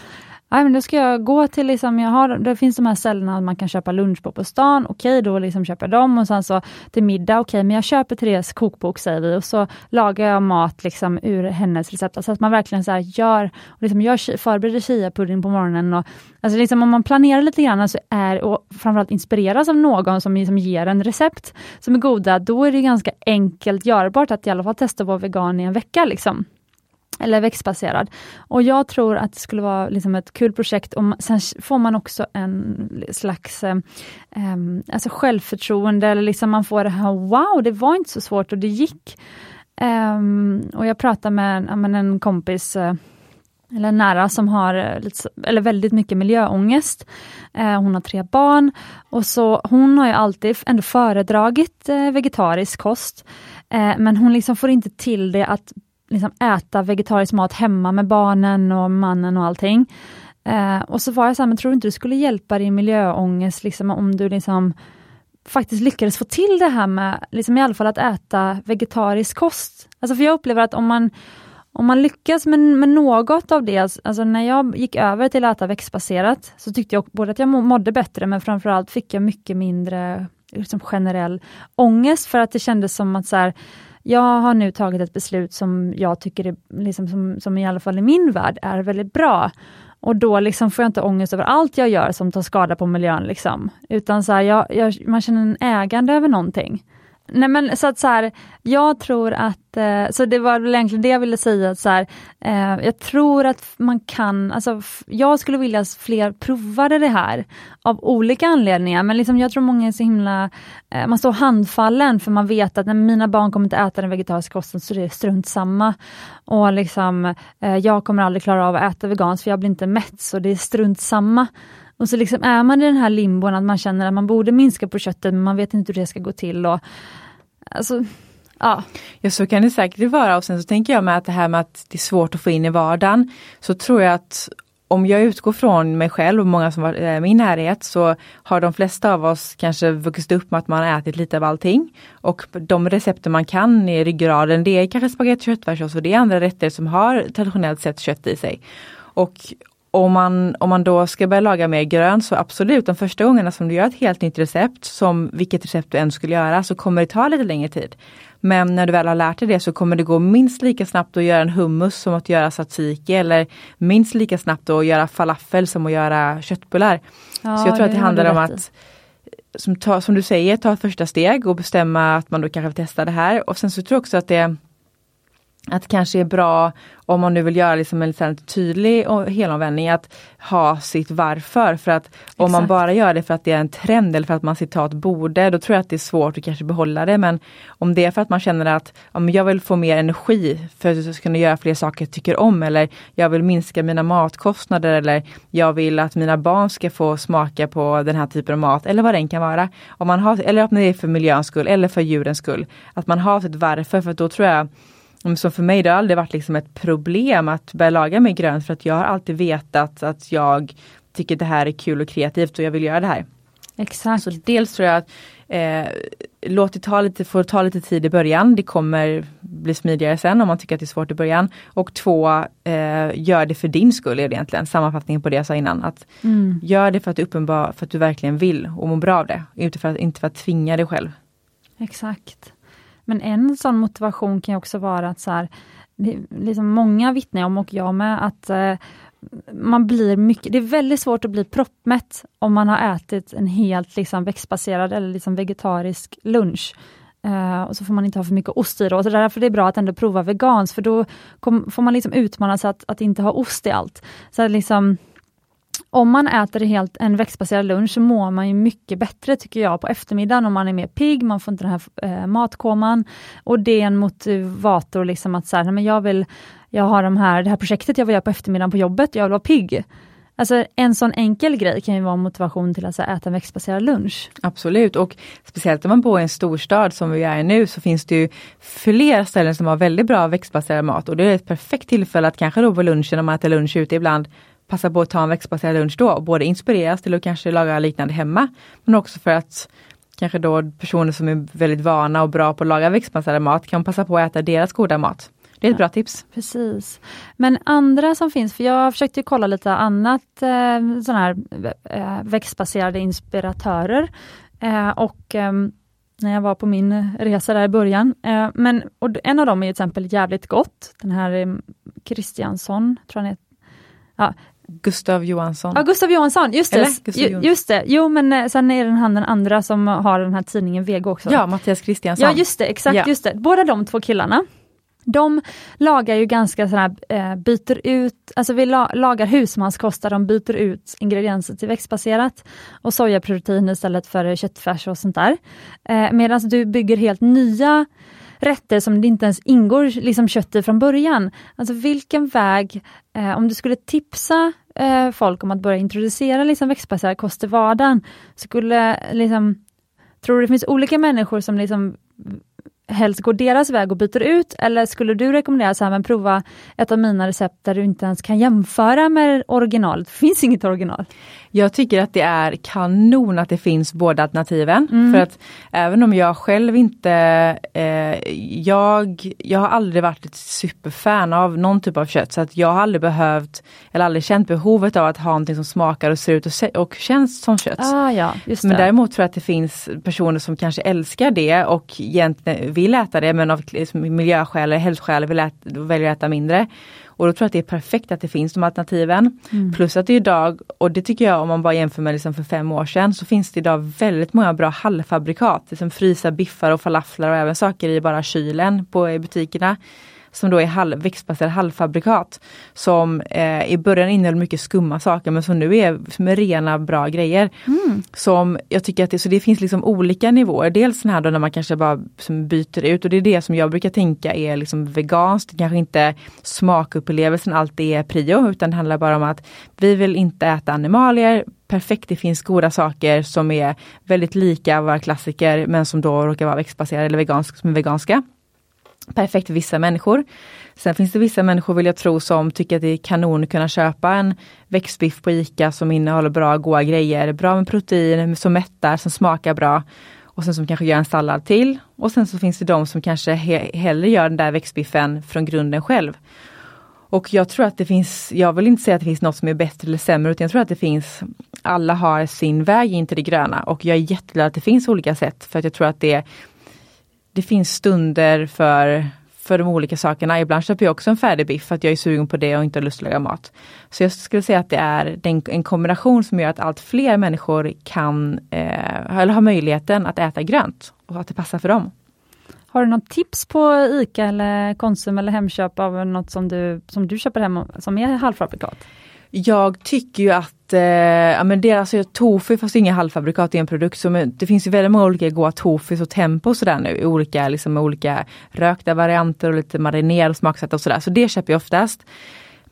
Nej, men då ska jag gå till, liksom, jag har, det finns de här ställena man kan köpa lunch på på stan, okej då liksom köper jag dem. Och sen så till middag, okej men jag köper Therese kokbok säger vi. Och så lagar jag mat liksom ur hennes recept, alltså att man verkligen så här gör, och liksom gör, förbereder chiapudding på morgonen. Och alltså liksom om man planerar lite grann så är, och framförallt inspireras av någon som liksom ger en recept som är goda, då är det ganska enkelt görbart att i alla fall testa att vara vegan i en vecka liksom eller växtbaserad. Och jag tror att det skulle vara liksom ett kul projekt. Och sen får man också en slags eh, ehm, alltså självförtroende, eller liksom man får det här wow, det var inte så svårt och det gick. Eh, och jag pratade med en, en kompis eh, eller nära som har eh, eller väldigt mycket miljöångest. Eh, hon har tre barn och så hon har ju alltid ändå föredragit eh, vegetarisk kost. Eh, men hon liksom får inte till det att liksom äta vegetarisk mat hemma med barnen och mannen och allting. Eh, och så var jag så här, men tror du inte det skulle hjälpa din miljöångest liksom, om du liksom faktiskt lyckades få till det här med, liksom i alla fall att äta vegetarisk kost. Alltså för jag upplever att om man om man lyckas med, med något av det, alltså, alltså när jag gick över till att äta växtbaserat, så tyckte jag både att jag mådde bättre, men framförallt fick jag mycket mindre liksom generell ångest, för att det kändes som att så här, jag har nu tagit ett beslut som jag tycker är, liksom, som, som i alla fall i min värld är väldigt bra. Och då liksom får jag inte ångest över allt jag gör som tar skada på miljön. Liksom. Utan så här, jag, jag, man känner en ägande över någonting nej men så att så här, jag tror att, eh, så det var väl egentligen det jag ville säga, att så här, eh, jag tror att man kan, alltså jag skulle vilja att fler provade det här av olika anledningar, men liksom jag tror många är så himla, eh, man står handfallen för man vet att när mina barn kommer inte äta den vegetariska kosten så det är strunt samma. Och liksom, eh, jag kommer aldrig klara av att äta veganskt för jag blir inte mätt, så det är strunt samma. Och så liksom är man i den här limbon att man känner att man borde minska på köttet men man vet inte hur det ska gå till. Och, alltså, ja. ja så kan det säkert vara och sen så tänker jag med att det här med att det är svårt att få in i vardagen så tror jag att om jag utgår från mig själv och många som var i min närhet så har de flesta av oss kanske vuxit upp med att man har ätit lite av allting. Och de recepter man kan i ryggraden det är kanske spagetti och köttfärssås och det är andra rätter som har traditionellt sett kött i sig. Och om man, om man då ska börja laga mer grönt så absolut, de första gångerna som du gör ett helt nytt recept, som vilket recept du än skulle göra, så kommer det ta lite längre tid. Men när du väl har lärt dig det så kommer det gå minst lika snabbt att göra en hummus som att göra tzatziki eller minst lika snabbt att göra falafel som att göra köttbullar. Ja, så jag tror att det handlar om att som, ta, som du säger, ta ett första steg och bestämma att man då kanske vill testa det här. Och sen så tror jag också att det att det kanske är bra om man nu vill göra liksom en lite tydlig helomvändning att ha sitt varför. För att om Exakt. man bara gör det för att det är en trend eller för att man citat borde, då tror jag att det är svårt att kanske behålla det. Men om det är för att man känner att om jag vill få mer energi för att kunna göra fler saker jag tycker om eller jag vill minska mina matkostnader eller jag vill att mina barn ska få smaka på den här typen av mat eller vad det än kan vara. Om man har, eller om det är för miljöns skull eller för djurens skull. Att man har sitt varför för då tror jag så för mig det har aldrig varit liksom ett problem att börja laga mer grönt för att jag har alltid vetat att jag tycker det här är kul och kreativt och jag vill göra det här. Exakt. Så dels tror jag att eh, låt det ta lite, få ta lite tid i början. Det kommer bli smidigare sen om man tycker att det är svårt i början. Och två, eh, gör det för din skull är egentligen sammanfattningen på det jag sa innan. Att mm. Gör det för att, uppenbar, för att du verkligen vill och mår bra av det. Inte för att, inte för att tvinga dig själv. Exakt. Men en sån motivation kan också vara att så här, liksom många vittnar om, och jag med, att eh, man blir mycket, det är väldigt svårt att bli proppmätt om man har ätit en helt liksom, växtbaserad eller liksom vegetarisk lunch. Uh, och så får man inte ha för mycket ost i det. Och så därför är det bra att ändå prova vegans, för då kom, får man liksom utmana sig att, att inte ha ost i allt. Så liksom, om man äter helt en växtbaserad lunch så mår man ju mycket bättre tycker jag på eftermiddagen om man är mer pigg, man får inte den här eh, matkoman och det är en motivator liksom att så här, men jag vill, jag har de här, det här projektet jag vill göra på eftermiddagen på jobbet, jag vill vara pigg. Alltså en sån enkel grej kan ju vara motivation till att här, äta en växtbaserad lunch. Absolut och speciellt om man bor i en storstad som vi är nu så finns det ju fler ställen som har väldigt bra växtbaserad mat och det är ett perfekt tillfälle att kanske då på lunchen om man äter lunch ute ibland passa på att ta en växtbaserad lunch då och både inspireras till att kanske laga liknande hemma men också för att kanske då personer som är väldigt vana och bra på att laga växtbaserad mat kan passa på att äta deras goda mat. Det är ett bra tips. Precis. Men andra som finns, för jag försökte kolla lite annat eh, sån här eh, växtbaserade inspiratörer eh, och eh, när jag var på min resa där i början. Eh, men och en av dem är till exempel jävligt gott. Den här Kristiansson, eh, tror jag han är, ja, Gustav Johansson. Ja, Gustav Johansson, just det. Johansson. Just det. Jo men eh, sen är det han den andra som har den här tidningen Vego också. Ja, Mattias Kristiansson. Ja just det, exakt ja. just det. Båda de två killarna. De lagar ju ganska sådana eh, byter ut, alltså vi la, lagar husmanskost där de byter ut ingredienser till växtbaserat och sojaprotein istället för köttfärs och sånt där. Eh, Medan du bygger helt nya rätter som det inte ens ingår liksom kött i från början. Alltså vilken väg, eh, om du skulle tipsa eh, folk om att börja introducera liksom växtbaserad kost i vardagen, skulle liksom, tror du det finns olika människor som liksom helst går deras väg och byter ut eller skulle du rekommendera så här, men prova ett av mina recept där du inte ens kan jämföra med originalet? Det finns inget original. Jag tycker att det är kanon att det finns båda alternativen. Mm. För att även om jag själv inte, eh, jag, jag har aldrig varit ett superfan av någon typ av kött så att jag har aldrig behövt eller aldrig känt behovet av att ha någonting som smakar och ser ut och, se, och känns som kött. Ah, ja, Men däremot tror jag att det finns personer som kanske älskar det och egentligen vill äta det men av liksom, miljöskäl eller hälsoskäl vill äta, väljer att äta mindre. Och då tror jag att det är perfekt att det finns de alternativen. Mm. Plus att det idag, och det tycker jag om man bara jämför med liksom för fem år sedan, så finns det idag väldigt många bra halvfabrikat. Liksom frysa biffar och falaflar och även saker i bara kylen på butikerna som då är halv, växtbaserade halvfabrikat. Som eh, i början innehöll mycket skumma saker men som nu är som är rena bra grejer. Mm. Som jag tycker att det, så det finns liksom olika nivåer. Dels den här då när man kanske bara byter ut och det är det som jag brukar tänka är liksom veganskt. Kanske inte smakupplevelsen alltid är prio utan det handlar bara om att vi vill inte äta animalier, perfekt, det finns goda saker som är väldigt lika våra klassiker men som då råkar vara växtbaserade eller vegansk, som är veganska perfekt för vissa människor. Sen finns det vissa människor vill jag tro som tycker att det är kanon att kunna köpa en växtbiff på ICA som innehåller bra goda grejer, bra med protein, som mättar, som smakar bra. Och sen som kanske gör en sallad till. Och sen så finns det de som kanske he hellre gör den där växtbiffen från grunden själv. Och jag tror att det finns, jag vill inte säga att det finns något som är bättre eller sämre utan jag tror att det finns, alla har sin väg in till det gröna och jag är jätteglad att det finns olika sätt för att jag tror att det det finns stunder för, för de olika sakerna. Ibland köper jag också en färdig biff för att jag är sugen på det och inte har lust att laga mat. Så jag skulle säga att det är en kombination som gör att allt fler människor kan eh, eller har möjligheten att äta grönt och att det passar för dem. Har du något tips på ICA eller Konsum eller Hemköp av något som du, som du köper hem som är halvfabrikat? Jag tycker ju att eh, ja, men det, alltså, tofu, fast inga halvfabrikat, är en produkt som det finns ju väldigt många olika goda tofus och tempo och sådär nu. Olika, liksom, olika rökta varianter och lite marinerade smaksätt och sådär. Så det köper jag oftast.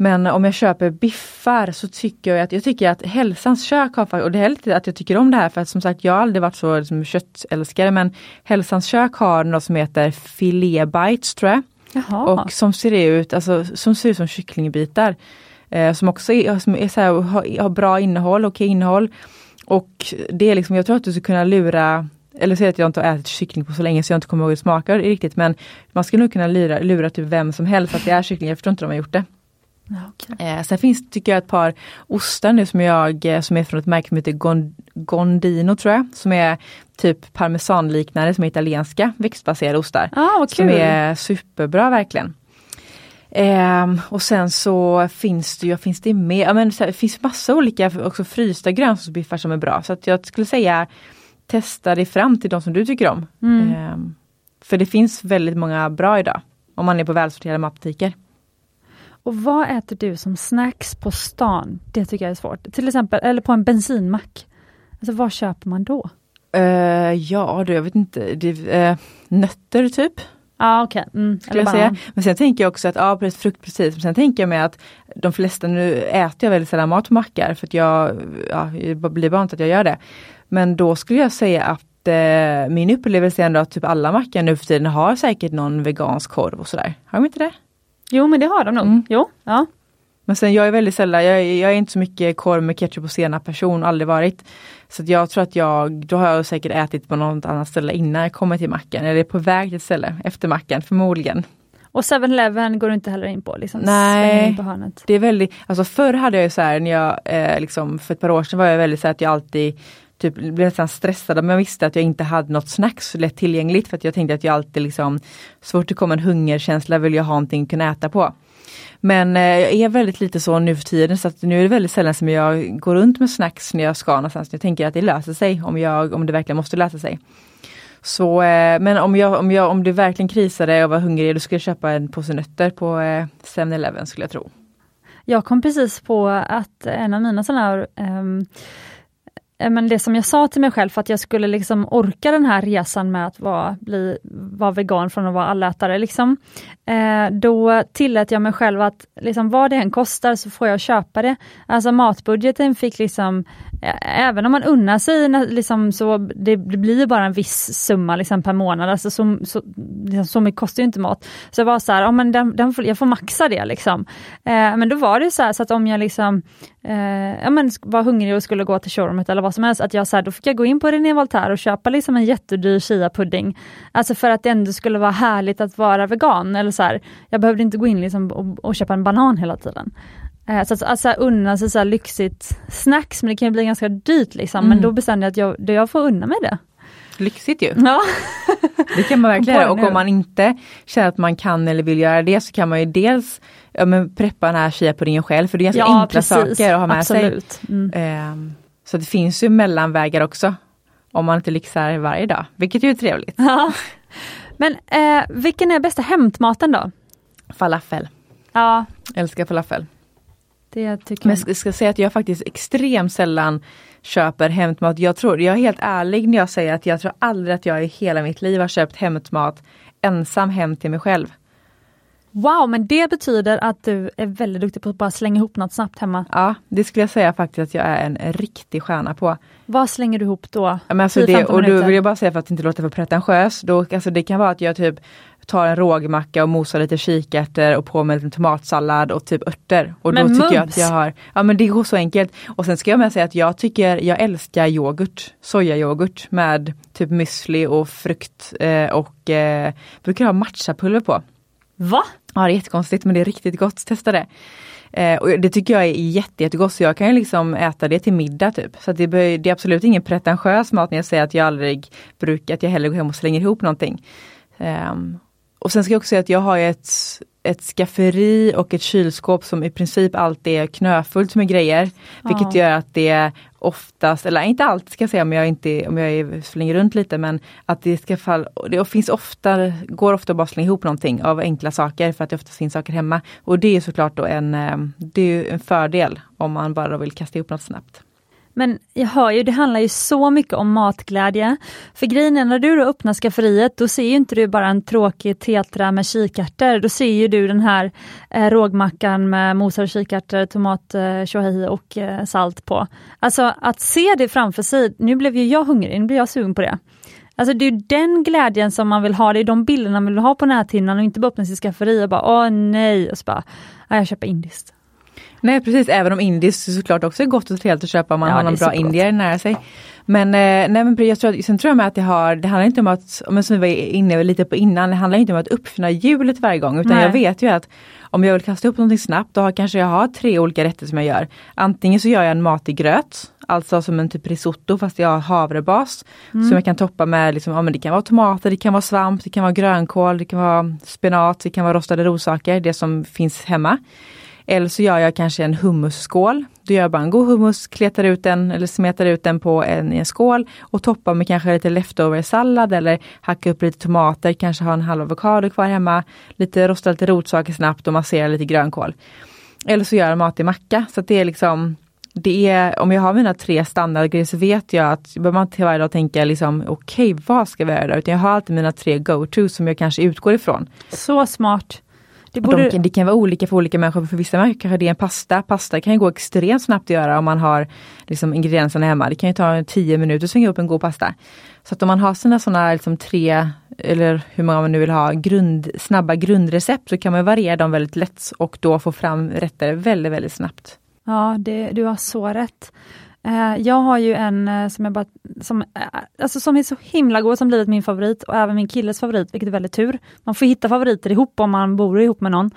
Men om jag köper biffar så tycker jag att, jag tycker att Hälsans kök har, och det är lite att jag tycker om det här för att som sagt jag har aldrig varit så liksom, köttälskare men Hälsans kök har något som heter Filet Bites tror jag. Jaha. Och som ser ut, alltså, som ser ut som kycklingbitar. Eh, som också är, som är så här, har, har, bra innehåll, okej okay innehåll. Och det är liksom, jag tror att du ska kunna lura eller säga att jag inte har ätit kyckling på så länge så jag inte kommer ihåg hur det smakar riktigt men man ska nog kunna lura, lura typ vem som helst att det är kyckling, jag förstår inte om de har gjort det. Okay. Eh, sen finns tycker jag ett par ostar nu som jag eh, som är från ett märke som heter Gondino tror jag, som är typ parmesanliknande som är italienska växtbaserade ostar. Ah, som är superbra verkligen. Um, och sen så finns det ju, finns det mer, ja, men, här, det finns massa olika också frysta grönsaksbiffar som är bra. Så att jag skulle säga testa dig fram till de som du tycker om. Mm. Um, för det finns väldigt många bra idag, om man är på välsorterade matbutiker. Och vad äter du som snacks på stan? Det tycker jag är svårt. Till exempel, eller på en bensinmack. Alltså vad köper man då? Uh, ja du, jag vet inte. Det, uh, nötter typ. Ja okej. Okay. Mm, jag säga. Men sen tänker jag också att, ja frukt precis. Men sen tänker jag mig att de flesta, nu äter jag väldigt sällan mat på mackar för att jag, ja, det blir bara inte att jag gör det. Men då skulle jag säga att eh, min upplevelse är ändå att typ alla mackar nu för tiden har säkert någon vegansk korv och sådär. Har de inte det? Jo men det har de nog. Mm. Jo, ja. Men sen jag är väldigt sällan, jag, jag är inte så mycket korv med ketchup och senap person, aldrig varit. Så jag tror att jag, då har jag säkert ätit på något annat ställe innan jag kommer till macken, eller är på väg till ett ställe efter macken förmodligen. Och 7-Eleven går du inte heller in på? Liksom, Nej, på hörnet. det är väldigt, alltså förr hade jag ju så här, när jag, eh, liksom, för ett par år sedan var jag väldigt så här att jag alltid typ blev nästan stressad om jag visste att jag inte hade något snacks lätt tillgängligt för att jag tänkte att jag alltid liksom, så fort det kom en hungerkänsla vill jag ha någonting att kunna äta på. Men eh, jag är väldigt lite så nu för tiden så att nu är det väldigt sällan som jag går runt med snacks när jag ska någonstans. Jag tänker att det löser sig om, jag, om det verkligen måste lösa sig. Så, eh, men om, jag, om, jag, om det verkligen krisade och var hungrig då skulle jag köpa en påse nötter på eh, 7-Eleven skulle jag tro. Jag kom precis på att en av mina sådana här um Eh, men det som jag sa till mig själv för att jag skulle liksom orka den här resan med att vara, bli, vara vegan från att vara allätare, liksom, eh, då tillät jag mig själv att liksom, vad det än kostar så får jag köpa det. Alltså matbudgeten fick liksom, eh, även om man unnar sig, liksom, så det, det blir bara en viss summa liksom, per månad, alltså, så, så, liksom, så mycket kostar ju inte mat. Så jag var så här, ja, men den, den får, jag får maxa det. Liksom. Eh, men då var det så, här, så att om jag liksom, eh, ja, men var hungrig och skulle gå till showroomet eller vad som helst, att jag så här, då fick jag gå in på René Voltaire och köpa liksom en jättedyr chia-pudding. Alltså för att det ändå skulle vara härligt att vara vegan. Eller så här, jag behövde inte gå in liksom och, och köpa en banan hela tiden. Eh, så att alltså, unna sig så lyxigt snacks, men det kan bli ganska dyrt liksom. Mm. Men då bestämde jag att jag, jag får unna mig det. lyxigt ju. Ja. Det kan man verkligen göra och om man inte känner att man kan eller vill göra det så kan man ju dels ja, men preppa den här chia-puddingen själv för det är ganska ja, enkla saker att ha med sig. Absolut. Mm. Ehm, så det finns ju mellanvägar också. Om man inte lyxar varje dag, vilket ju är trevligt. Ja. Men eh, vilken är bästa hämtmaten då? Falafel, Ja, älskar falafel. det tycker Men jag. jag ska säga att jag faktiskt extremt sällan köper hämtmat. Jag tror, jag är helt ärlig när jag säger att jag tror aldrig att jag i hela mitt liv har köpt hämtmat ensam hem till mig själv. Wow, men det betyder att du är väldigt duktig på att bara slänga ihop något snabbt hemma. Ja, det skulle jag säga faktiskt att jag är en riktig stjärna på. Vad slänger du ihop då? Ja, Men alltså 10-15 det, och då vill jag bara säga för att inte låta för pretentiös. Då, alltså det kan vara att jag typ tar en rågmacka och mosar lite kikärtor och på med lite tomatsallad och typ örter. Och då Men tycker jag mums! att jag har, ja men det går så enkelt. Och sen ska jag med säga att jag tycker, jag älskar yoghurt, sojayoghurt med typ müsli och frukt eh, och eh, brukar ha matchapulver på. Va? Ja det är jättekonstigt men det är riktigt gott, testa det. Eh, och det tycker jag är jätte, jättegott så jag kan ju liksom äta det till middag typ. Så att det, det är absolut ingen pretentiös mat när jag säger att jag aldrig brukar, att jag hellre går hem och slänger ihop någonting. Eh, och sen ska jag också säga att jag har ju ett, ett skafferi och ett kylskåp som i princip alltid är knöfullt med grejer. Vilket Ja. gör att det oftast, eller inte alltid ska jag säga om jag inte om jag är, slänger runt lite men att det ska fall, det finns ofta, går ofta bara att slänga ihop någonting av enkla saker för att det ofta finns saker hemma. Och det är såklart då en, eh, det är en fördel om man bara vill kasta ihop något snabbt. Men jag hör ju, det handlar ju så mycket om matglädje. För grejen är, när du då öppnar skafferiet, då ser ju inte du bara en tråkig tetra med kikärtor. Då ser ju du den här eh, rågmackan med mosade kikärtor, tomat, eh, tjohej och eh, salt på. Alltså att se det framför sig, nu blev ju jag hungrig, nu blir jag sugen på det. Alltså det är ju den glädjen som man vill ha, det är de bilderna man vill ha på näthinnan och inte bara öppna sitt skafferi och bara åh nej, och så bara, jag köper indiskt. Nej precis, även om indiskt såklart också är gott och trevligt att köpa om man Ja, har någon bra indier nära sig. Men, eh, nej, men jag tror, att- sen tror jag med att det har, det handlar inte om att, men som vi var inne lite på innan, det handlar inte om att uppfinna hjulet varje gång utan Nej. jag vet ju att om jag vill kasta upp någonting snabbt då har, kanske jag har tre olika rätter som jag gör. Antingen så gör jag en matig gröt, alltså som en typ risotto fast jag har havrebas. Som jag kan toppa med, liksom, ja, men det kan vara tomater, det kan vara svamp, det kan vara grönkål, det kan vara spenat, det kan vara rostade rossaker, det som finns hemma. Eller så gör jag kanske en hummusskål. Då gör jag bara en god hummus, kletar ut den eller smetar ut den på en, i en skål och toppar med kanske lite leftover sallad eller hacka upp lite tomater, kanske ha en halv avokado kvar hemma. Lite rosta lite rotsaker snabbt och massera lite grönkål. Eller så gör jag mat i macka. Så att det är liksom det är, om jag har mina tre standardgrejer så vet jag att jag behöver inte varje dag tänka liksom okej vad ska vi göra idag? Utan jag har alltid mina tre go-to som jag kanske utgår ifrån. Så smart. Det borde... de, kan- det kan vara olika för olika människor. För vissa människor kanske det är en pasta. Pasta kan ju gå extremt snabbt att göra om man har liksom, ingredienserna hemma. Det kan ju ta tio minuter att svänga upp en god pasta. Så att om man har sina sådana liksom, tre, eller hur många man nu vill ha, grund, snabba grundrecept så kan man variera dem väldigt lätt och då få fram rätter väldigt, väldigt snabbt. Ja, det, du har så rätt. Eh, jag har ju en eh, som, jag bara, som, eh, alltså som är så himla god, som blivit min favorit och även min killes favorit, vilket är väldigt tur. Man får hitta favoriter ihop om man bor ihop med någon.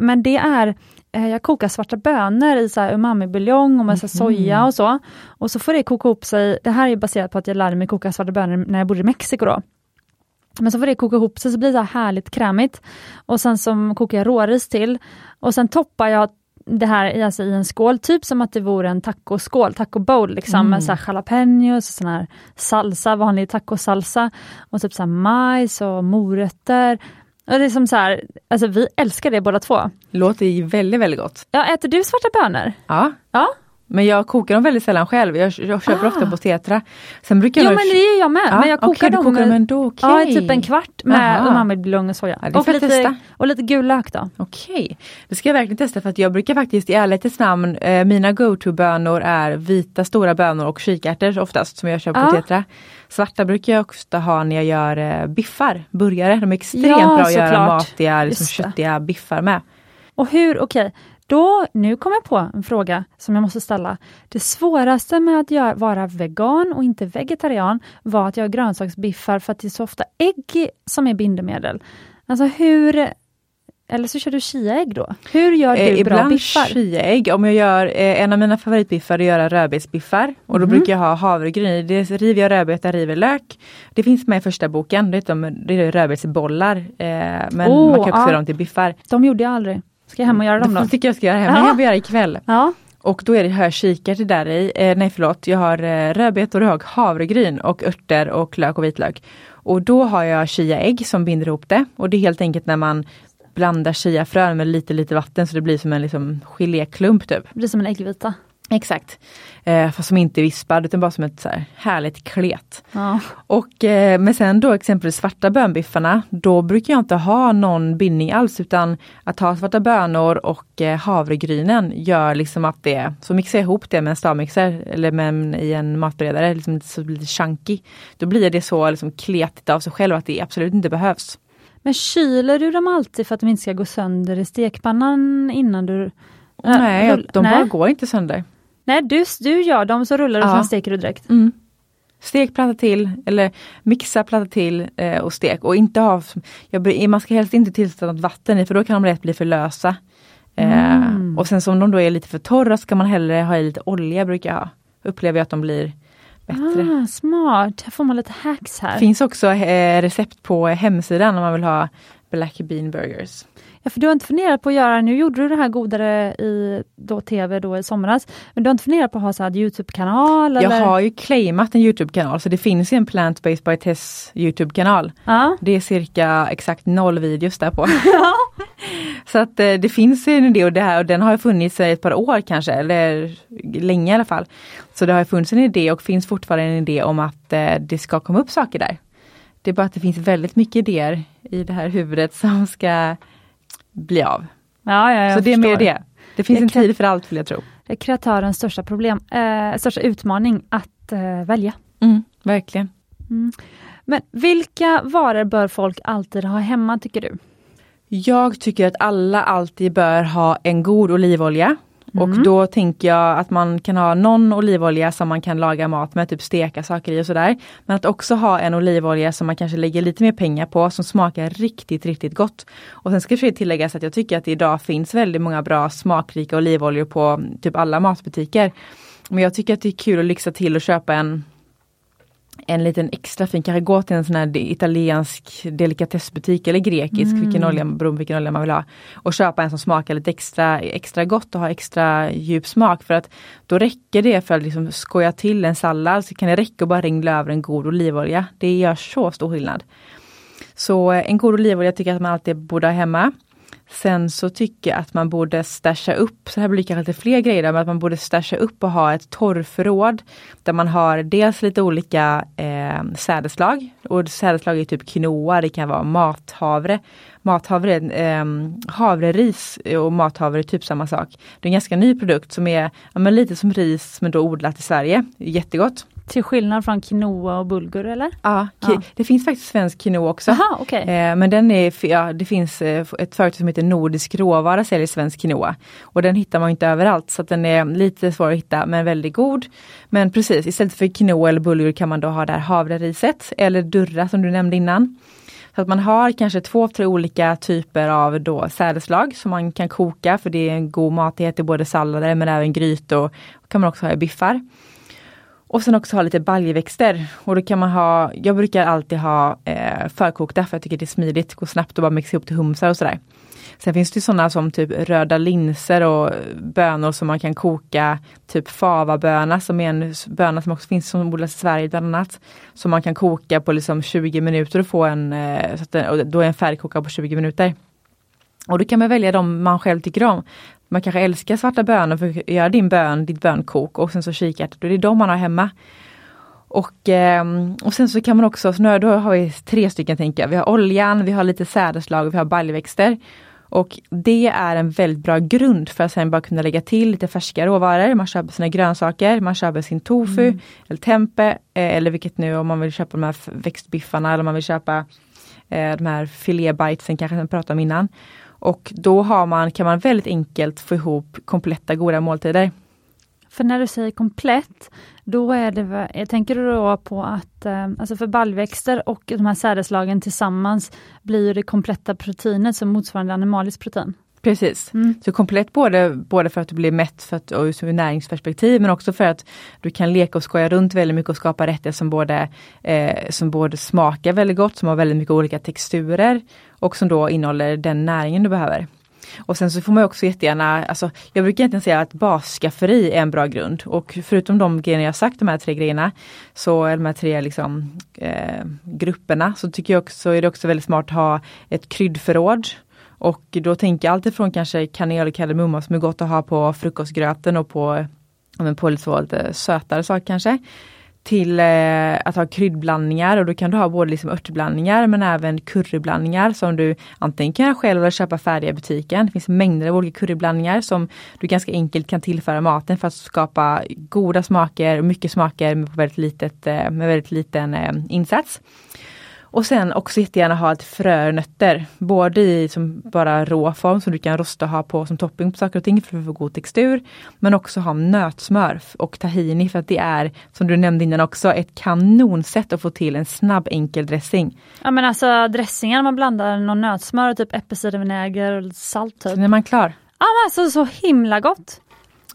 Men det är, jag kokar svarta bönor i så umami-buljong och med så här soja och så. Och så får det koka ihop sig, det här är baserat på att jag lärde mig koka svarta bönor när jag bodde i Mexiko då. Men så får det koka ihop sig så blir det så här härligt krämigt. Och sen så kokar jag råris till. Och sen toppar jag det här alltså i en skål, typ som att det vore en tacoskål, taco bowl liksom med så här jalapenos, sån här salsa, vanlig tacosalsa och typ så här majs och morötter. Och det är som så här, alltså vi älskar det båda två. Låter ju väldigt, väldigt gott. Ja, äter du svarta bönor? Ja, Ja, men jag kokar dem väldigt sällan själv. Jag, jag köper Ah. ofta på Tetra. Sen brukar jo jag men det gör jag med. Ja, men jag kokar du dem, kokar dem ändå, okej. ja, typ en kvart med umami-buljong och soja. Ja, och, lite, testa. och lite gul lök då. Okej, det ska jag verkligen testa för att jag brukar faktiskt i ärlighetens namn, eh, mina go-to-bönor är vita stora bönor och kikärtor oftast som jag köper på Ja. Tetra. Svarta brukar jag ofta ha när jag gör eh, biffar, burgare. De är extremt Ja, bra att göra såklart. matiga, liksom, Just köttiga biffar med. Och hur, okej, då, nu kommer jag på en fråga som jag måste ställa. Det svåraste med att göra, vara vegan och inte vegetarian var att göra grönsaksbiffar för att det är så ofta ägg som är bindemedel. Alltså hur, eller så kör du chiaägg då? Hur gör du Eh, bra ibland biffar? chiaägg. Om jag gör, eh, en av mina favoritbiffar är att göra rödbetsbiffar. Och då Mhm. brukar jag ha havregryn i. Det river jag rödbetor, river lök. Det finns med i första boken. Det är, de, det är rödbetsbollar. Eh, men Oh, man kan också ja. göra dem till biffar. De gjorde jag aldrig. Ska jag hem och göra dem Det då? tycker jag ska göra hemma. Ja. Det vi göra ikväll. Ja. Och då är det här kikärtor där i. Eh, nej förlåt, jag har eh, rödbetor och havregryn och örter och lök och vitlök. Och då har jag chiaägg som binder ihop det. Och det är helt enkelt när man blandar chiafrön med lite lite vatten så det blir som en liksom geléklump typ. Det blir som en äggvita. Exakt. Eh, fast som inte är vispad utan bara som ett så här härligt klet. Ja. Och eh, men sen då exempelvis svarta bönbiffarna, då brukar jag inte ha någon bindning alls utan att ha svarta bönor och eh, havregrynen gör liksom att det, så mixar jag ihop det med en stavmixer eller med i en matberedare, liksom så blir det chunky. Då blir det så liksom kletigt av sig själv att det absolut inte behövs. Men kyler du dem alltid för att de inte ska gå sönder i stekpannan innan du... Äh, nej, rull- de nej. bara går inte sönder. Nej, du, du gör dem så rullar du Ja. och sen steker du direkt. Mm. Stek, platta till eller mixa, platta till eh, och stek. Och inte ha, jag, man ska helst inte tillsätta något vatten i för då kan de lätt bli för lösa. Eh, Mm. och sen som de då är lite för torra ska man hellre ha i lite olja brukar jag ha. Upplever jag att de blir bättre. Ah, smart, här får man lite hacks här. finns också eh, recept på hemsidan om man vill ha Black Bean Burgers. Ja, för du har inte funderat på att göra, nu gjorde du det här godare i då tv då i somras, men du har inte funderat på att ha så här Youtube-kanal? Jag eller? har ju claimat en Youtube-kanal så det finns ju en Plant Based by Tess Youtube-kanal. Ja. Det är cirka exakt noll videos där på. Så att eh, det finns en idé och, det här, och den har funnits i ett par år kanske, eller länge i alla fall. Så det har funnits en idé och finns fortfarande en idé om att eh, det ska komma upp saker där. Det är bara att det finns väldigt mycket idéer i det här huvudet som ska bli av. Ja, ja, jag Så det är mer det. Det finns Det en tid för allt vill jag tro. Det är kreatörens största problem, eh, största utmaning att eh, välja. Mm, verkligen. Men vilka varor bör folk alltid ha hemma tycker du? Jag tycker att alla alltid bör ha en god olivolja. Och då tänker jag att man kan ha någon olivolja som man kan laga mat med, typ steka saker i och sådär. Men att också ha en olivolja som man kanske lägger lite mer pengar på, som smakar riktigt, riktigt gott. Och sen ska det tilläggas att jag tycker att det idag finns väldigt många bra smakrika olivoljor på typ alla matbutiker. Men jag tycker att det är kul att lyxa till och köpa en en liten extra fin, kanske gå till en sån här italiensk delikatessbutik eller grekisk, vilken olja, beroende på vilken olja man vill ha. Och köpa en som smakar lite extra, extra gott och har extra djup smak för att då räcker det för att liksom skoja till en sallad så kan det räcka att bara ringla över en god olivolja. Det gör så stor skillnad. Så eh, en god olivolja tycker jag att man alltid borde ha hemma. Sen så tycker jag att man borde stasha upp, så här blir det kanske lite fler grejer, men att man borde stasha upp och ha ett torrförråd. Där man har dels lite olika eh, sädeslag. Och sädeslag är typ quinoa, det kan vara mathavre. Mathavre, eh, havreris och mathavre är typ samma sak. Det är en ganska ny produkt som är ja, men lite som ris men då odlat i Sverige. Jättegott. Till skillnad från quinoa och bulgur eller? Ja, Ja. det finns faktiskt svensk quinoa också. Jaha, okej. Eh, men den är, ja, det finns eh, ett företag som heter Nordisk råvara säljer svensk quinoa. Och den hittar man inte överallt så att den är lite svår att hitta men väldigt god. Men precis, istället för quinoa eller bulgur kan man då ha det här havreriset eller durra som du nämnde innan. Så att man har kanske två, tre olika typer av då sädeslag som man kan koka för det är en god mat, det heter både sallader men även grytor. Och kan man också ha i biffar. Och sen också ha lite baljväxter. Och då kan man ha, jag brukar alltid ha eh, förkokta för jag tycker det är smidigt, går snabbt att bara mixa ihop till humsar och sådär. Sen finns det sådana som typ röda linser och bönor som man kan koka, typ favaböna som är en böna som också finns som odlas i Sverige bland annat. Som man kan koka på liksom 20 minuter och få en, eh, så att den, och då är en färdigkokad på 20 minuter. Och då kan man välja de man själv tycker om. Man kanske älskar svarta bönor för att göra din bön, ditt bönkok och sen så kikärtor, då är det de man har hemma. Och, ehm, och sen så kan man också, så nu, då har vi tre stycken tänker jag. Vi har oljan, vi har lite sädeslag och vi har baljväxter. Och det är en väldigt bra grund för att sen bara kunna lägga till lite färska råvaror. Man köper sina grönsaker, man köper sin tofu eller tempe eh, eller vilket nu om man vill köpa de här växtbiffarna eller om man vill köpa eh, de här filébitesen kanske jag pratade om innan. Och då har man, kan man väldigt enkelt få ihop kompletta goda måltider. För när du säger komplett, då är det, jag tänker du då på att, eh, alltså för baljväxter och de här sädeslagen tillsammans blir det kompletta proteinet som motsvarande animaliskt protein? Precis. Mm. Så komplett både, både för att du blir mätt för att, och ur näringsperspektiv men också för att du kan leka och skoja runt väldigt mycket och skapa rätter som både, eh, som både smakar väldigt gott, som har väldigt mycket olika texturer och som då innehåller den näringen du behöver. Och sen så får man också jättegärna, alltså jag brukar egentligen säga att basskafferi är en bra grund och förutom de grejerna jag sagt, de här tre grejerna, så de här tre liksom, eh, grupperna, så tycker jag också är det också väldigt smart att ha ett kryddförråd och då tänker jag alltifrån kanske kanel och kardemumma som är gott att ha på frukostgröten och på, men på lite, lite sötare saker kanske. Till eh, att ha kryddblandningar och då kan du ha både liksom örtblandningar men även curryblandningar som du antingen kan göra själv eller köpa färdiga i butiken. Det finns mängder av olika curryblandningar som du ganska enkelt kan tillföra maten för att skapa goda smaker, mycket smaker med väldigt, litet, eh, med väldigt liten eh, insats. Och sen också jättegärna ha ett frönötter, både i som bara rå form som du kan rosta och ha på som topping på saker och ting för att få god textur. Men också ha nötsmör och tahini för att det är, som du nämnde innan också, ett kanonsätt att få till en snabb enkel dressing. Ja men alltså dressingar, man blandar någon nötsmör, typ äppelcidervinäger och salt. Typ. Sen är man klar. Ja men alltså så himla gott!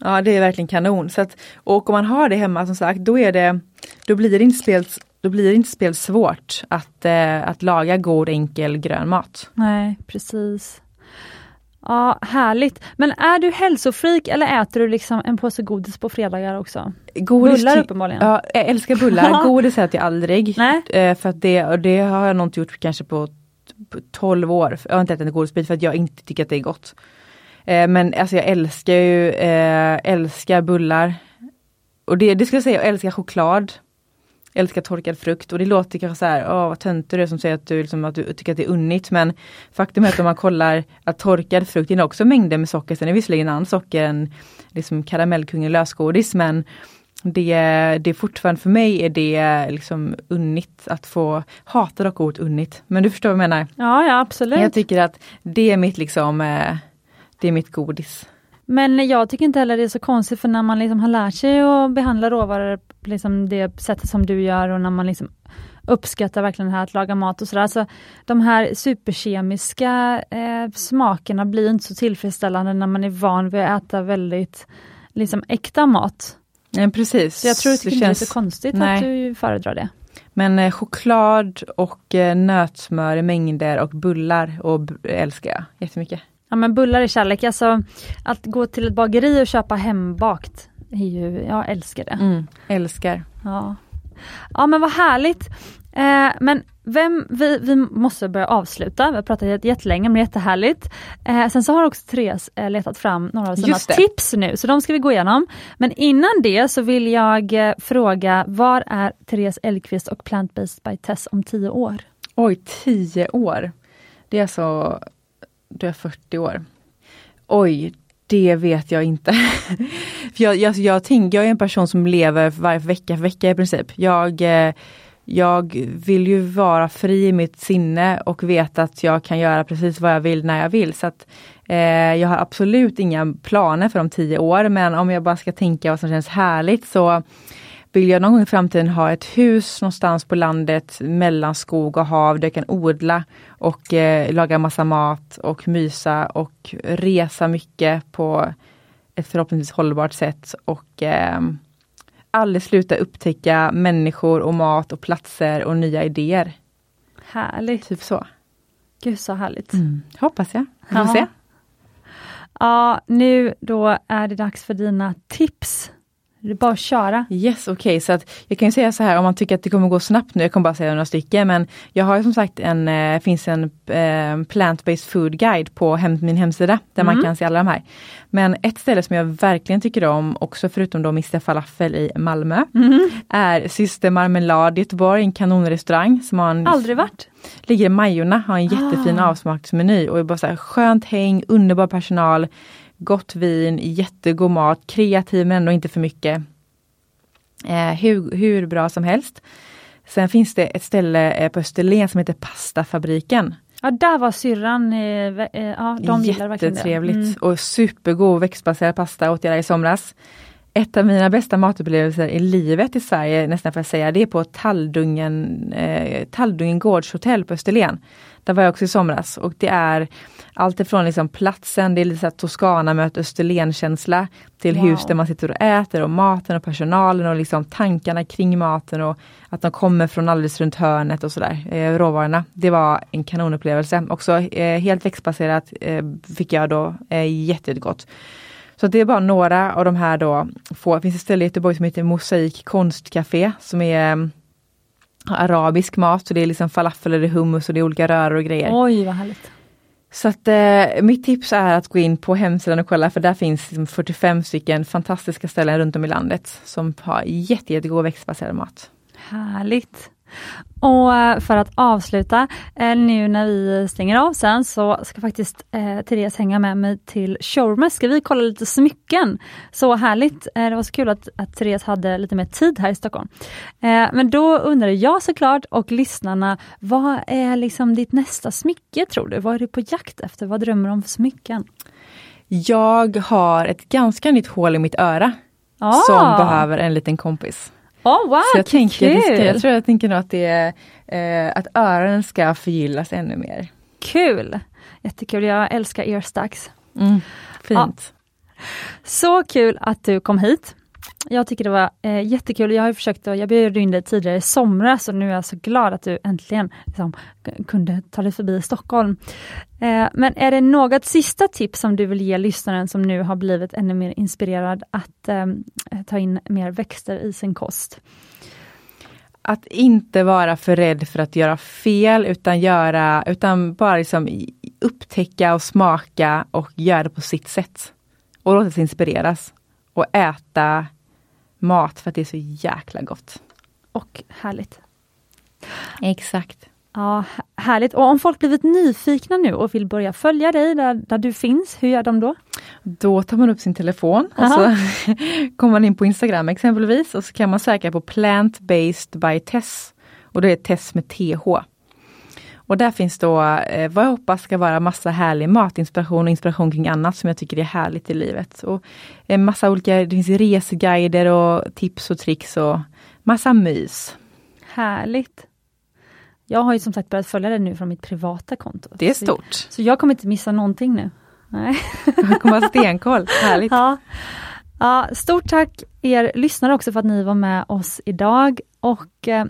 Ja det är verkligen kanon. Så att, och om man har det hemma som sagt, då är det, då blir det inte spelt då blir inte speciellt svårt att, eh, att laga god enkel grön mat. Nej precis. Ja, härligt. Men är du hälsofreak eller äter du liksom en påse godis på fredagar också? Godis bullar uppenbarligen? Ja, jag älskar bullar. godis äter jag aldrig. Nej. Eh, för att det, och det har jag nog inte gjort kanske på, på 12 år. Jag har inte ätit en godisbit för att jag inte tycker att det är gott. Eh, men alltså jag älskar ju, eh, älskar bullar. Och det, det ska jag säga, jag älskar choklad älskar torkad frukt och det låter kanske så här, åh vad töntig du är som säger att du, liksom, att du tycker att det är unnigt men faktum är att om man kollar att torkad frukt innehåller också mängder med socker, sen är det visserligen annat socker än liksom karamellkungen lösgodis men det, det är fortfarande, för mig är det liksom unnigt att få, hatar dock ordet unnigt, men du förstår vad jag menar? Ja, ja absolut. Jag tycker att det är mitt liksom, eh, det är mitt godis. Men jag tycker inte heller det är så konstigt för när man liksom har lärt sig att behandla råvaror liksom det sättet som du gör och när man liksom uppskattar verkligen det här att laga mat och sådär. Alltså, de här superkemiska eh, smakerna blir inte så tillfredsställande när man är van vid att äta väldigt liksom, äkta mat. Ja, precis. Så jag tror att det, det känns... lite konstigt Nej. att du föredrar det. Men eh, choklad och eh, nötsmör i mängder och bullar och älskar jag jättemycket. Ja men bullar är kärlek, alltså att gå till ett bageri och köpa hembakt, är ju, jag älskar det. Mm, älskar. Ja. ja men vad härligt. Eh, men vem, vi, vi måste börja avsluta, vi har pratat jättelänge men det är jättehärligt. Eh, sen så har också Therese eh, letat fram några av sina tips nu, så de ska vi gå igenom. Men innan det så vill jag eh, fråga, var är Therese Elkvist och Plant-Based by Tess om tio år? Oj, tio år! Det är så du är 40 år. Oj, det vet jag inte. för jag, jag, jag, tänk, jag är en person som lever varje vecka för vecka i princip. Jag, eh, jag vill ju vara fri i mitt sinne och veta att jag kan göra precis vad jag vill när jag vill. Så att, eh, Jag har absolut inga planer för om tio år men om jag bara ska tänka vad som känns härligt så vill jag någon gång i framtiden ha ett hus någonstans på landet mellan skog och hav där jag kan odla och eh, laga massa mat och mysa och resa mycket på ett förhoppningsvis hållbart sätt och eh, aldrig sluta upptäcka människor och mat och platser och nya idéer. Härligt! Typ så. Gud så härligt! Mm, hoppas jag. Vi får se. Ja, nu då är det dags för dina tips det är bara att köra. Yes, okej, okay. så att jag kan säga så här om man tycker att det kommer gå snabbt nu, jag kommer bara säga några stycken, men jag har som sagt en, eh, finns en eh, plant-based food guide på hem, min hemsida där mm. man kan se alla de här. Men ett ställe som jag verkligen tycker om, också förutom då Mr Falafel i Malmö, mm. är Syster Marmelad i Göteborg, en kanonrestaurang. Som har en, Aldrig varit. Ligger i Majorna, har en jättefin ah. avsmaksmeny och är bara så här skönt häng, underbar personal gott vin, jättegod mat, kreativ men ändå inte för mycket. Eh, hur, hur bra som helst. Sen finns det ett ställe eh, på Österlen som heter Pastafabriken. Ja, där var syrran, eh, eh, ja de gillar verkligen det. Jättetrevligt mm. och supergod växtbaserad pasta åt jag där i somras. ett av mina bästa matupplevelser i livet i Sverige, nästan för att säga, det är på Talldungen, eh, Talldungen Gårdshotell på Österlen. Där var jag också i somras och det är allt ifrån liksom platsen, det är lite Toscana möter Österlen-känsla till wow. hus där man sitter och äter och maten och personalen och liksom tankarna kring maten och att de kommer från alldeles runt hörnet och sådär, eh, råvarorna. Det var en kanonupplevelse. Också eh, helt växtbaserat eh, fick jag då eh, jättegott. Så det är bara några av de här då få. Det finns ett ställe i Göteborg som heter Mosaik konstcafé som är mm, arabisk mat. Så det är liksom falafel och hummus och det är olika röror och grejer. Oj vad härligt! Så att eh, mitt tips är att gå in på hemsidan och kolla för där finns liksom 45 stycken fantastiska ställen runt om i landet som har jätte, jättegod växtbaserad mat. Härligt! Och eh, för att avsluta, eh, nu när vi stänger av sen så ska faktiskt eh, Therese hänga med mig till showroomet. Ska vi kolla lite smycken? Så härligt! Eh, det var så kul att, att Therese hade lite mer tid här i Stockholm. Eh, men då undrar jag såklart och lyssnarna, vad är liksom ditt nästa smycke tror du? Vad är du på jakt efter? Vad drömmer du om för smycken? Jag har ett ganska nytt hål i mitt öra ah. som behöver en liten kompis. Oh, wow, så jag, tänker kul. Ska, jag tror jag tänker nog att, det är, eh, att öronen ska förgyllas ännu mer. Kul! Jättekul, jag älskar earstacks. Mm, fint. Ja. Så kul att du kom hit. Jag tycker det var eh, jättekul. Jag har försökt, jag bjöd in dig tidigare i somras och nu är jag så glad att du äntligen liksom, kunde ta dig förbi Stockholm. Eh, men är det något sista tips som du vill ge lyssnaren som nu har blivit ännu mer inspirerad att eh, ta in mer växter i sin kost? Att inte vara för rädd för att göra fel utan göra, utan bara liksom upptäcka och smaka och göra det på sitt sätt. Och låta sig inspireras. Och äta mat för att det är så jäkla gott. Och härligt. Exakt. Ja, Härligt. Och om folk blivit nyfikna nu och vill börja följa dig där, där du finns, hur gör de då? Då tar man upp sin telefon och så kommer man in på Instagram exempelvis och så kan man söka på Plant-based by Tess. Och det är Tess med TH. Och där finns då eh, vad jag hoppas ska vara massa härlig matinspiration och inspiration kring annat som jag tycker är härligt i livet. Och en massa olika, det finns reseguider och tips och tricks och massa mys. Härligt! Jag har ju som sagt börjat följa det nu från mitt privata konto. Det är stort. Så, så jag kommer inte missa någonting nu. Nej. Jag kommer ha stenkoll, härligt! Ja. ja. stort tack er lyssnare också för att ni var med oss idag och eh,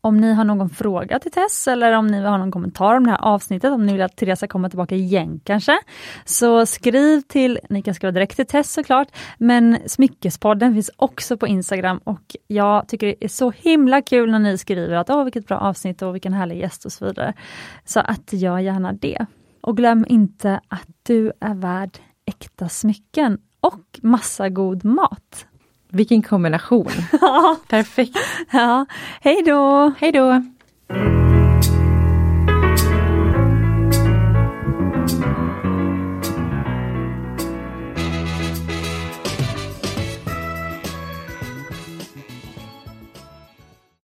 om ni har någon fråga till Tess eller om ni har någon kommentar om det här avsnittet, om ni vill att Teresa kommer tillbaka igen kanske, så skriv till, ni kan skriva direkt till Tess såklart, men Smyckespodden finns också på Instagram och jag tycker det är så himla kul när ni skriver att åh vilket bra avsnitt och vilken härlig gäst och så vidare. Så att gör gärna det. Och glöm inte att du är värd äkta smycken och massa god mat. Vilken kombination! Perfekt! Ja, hej då! Hej då!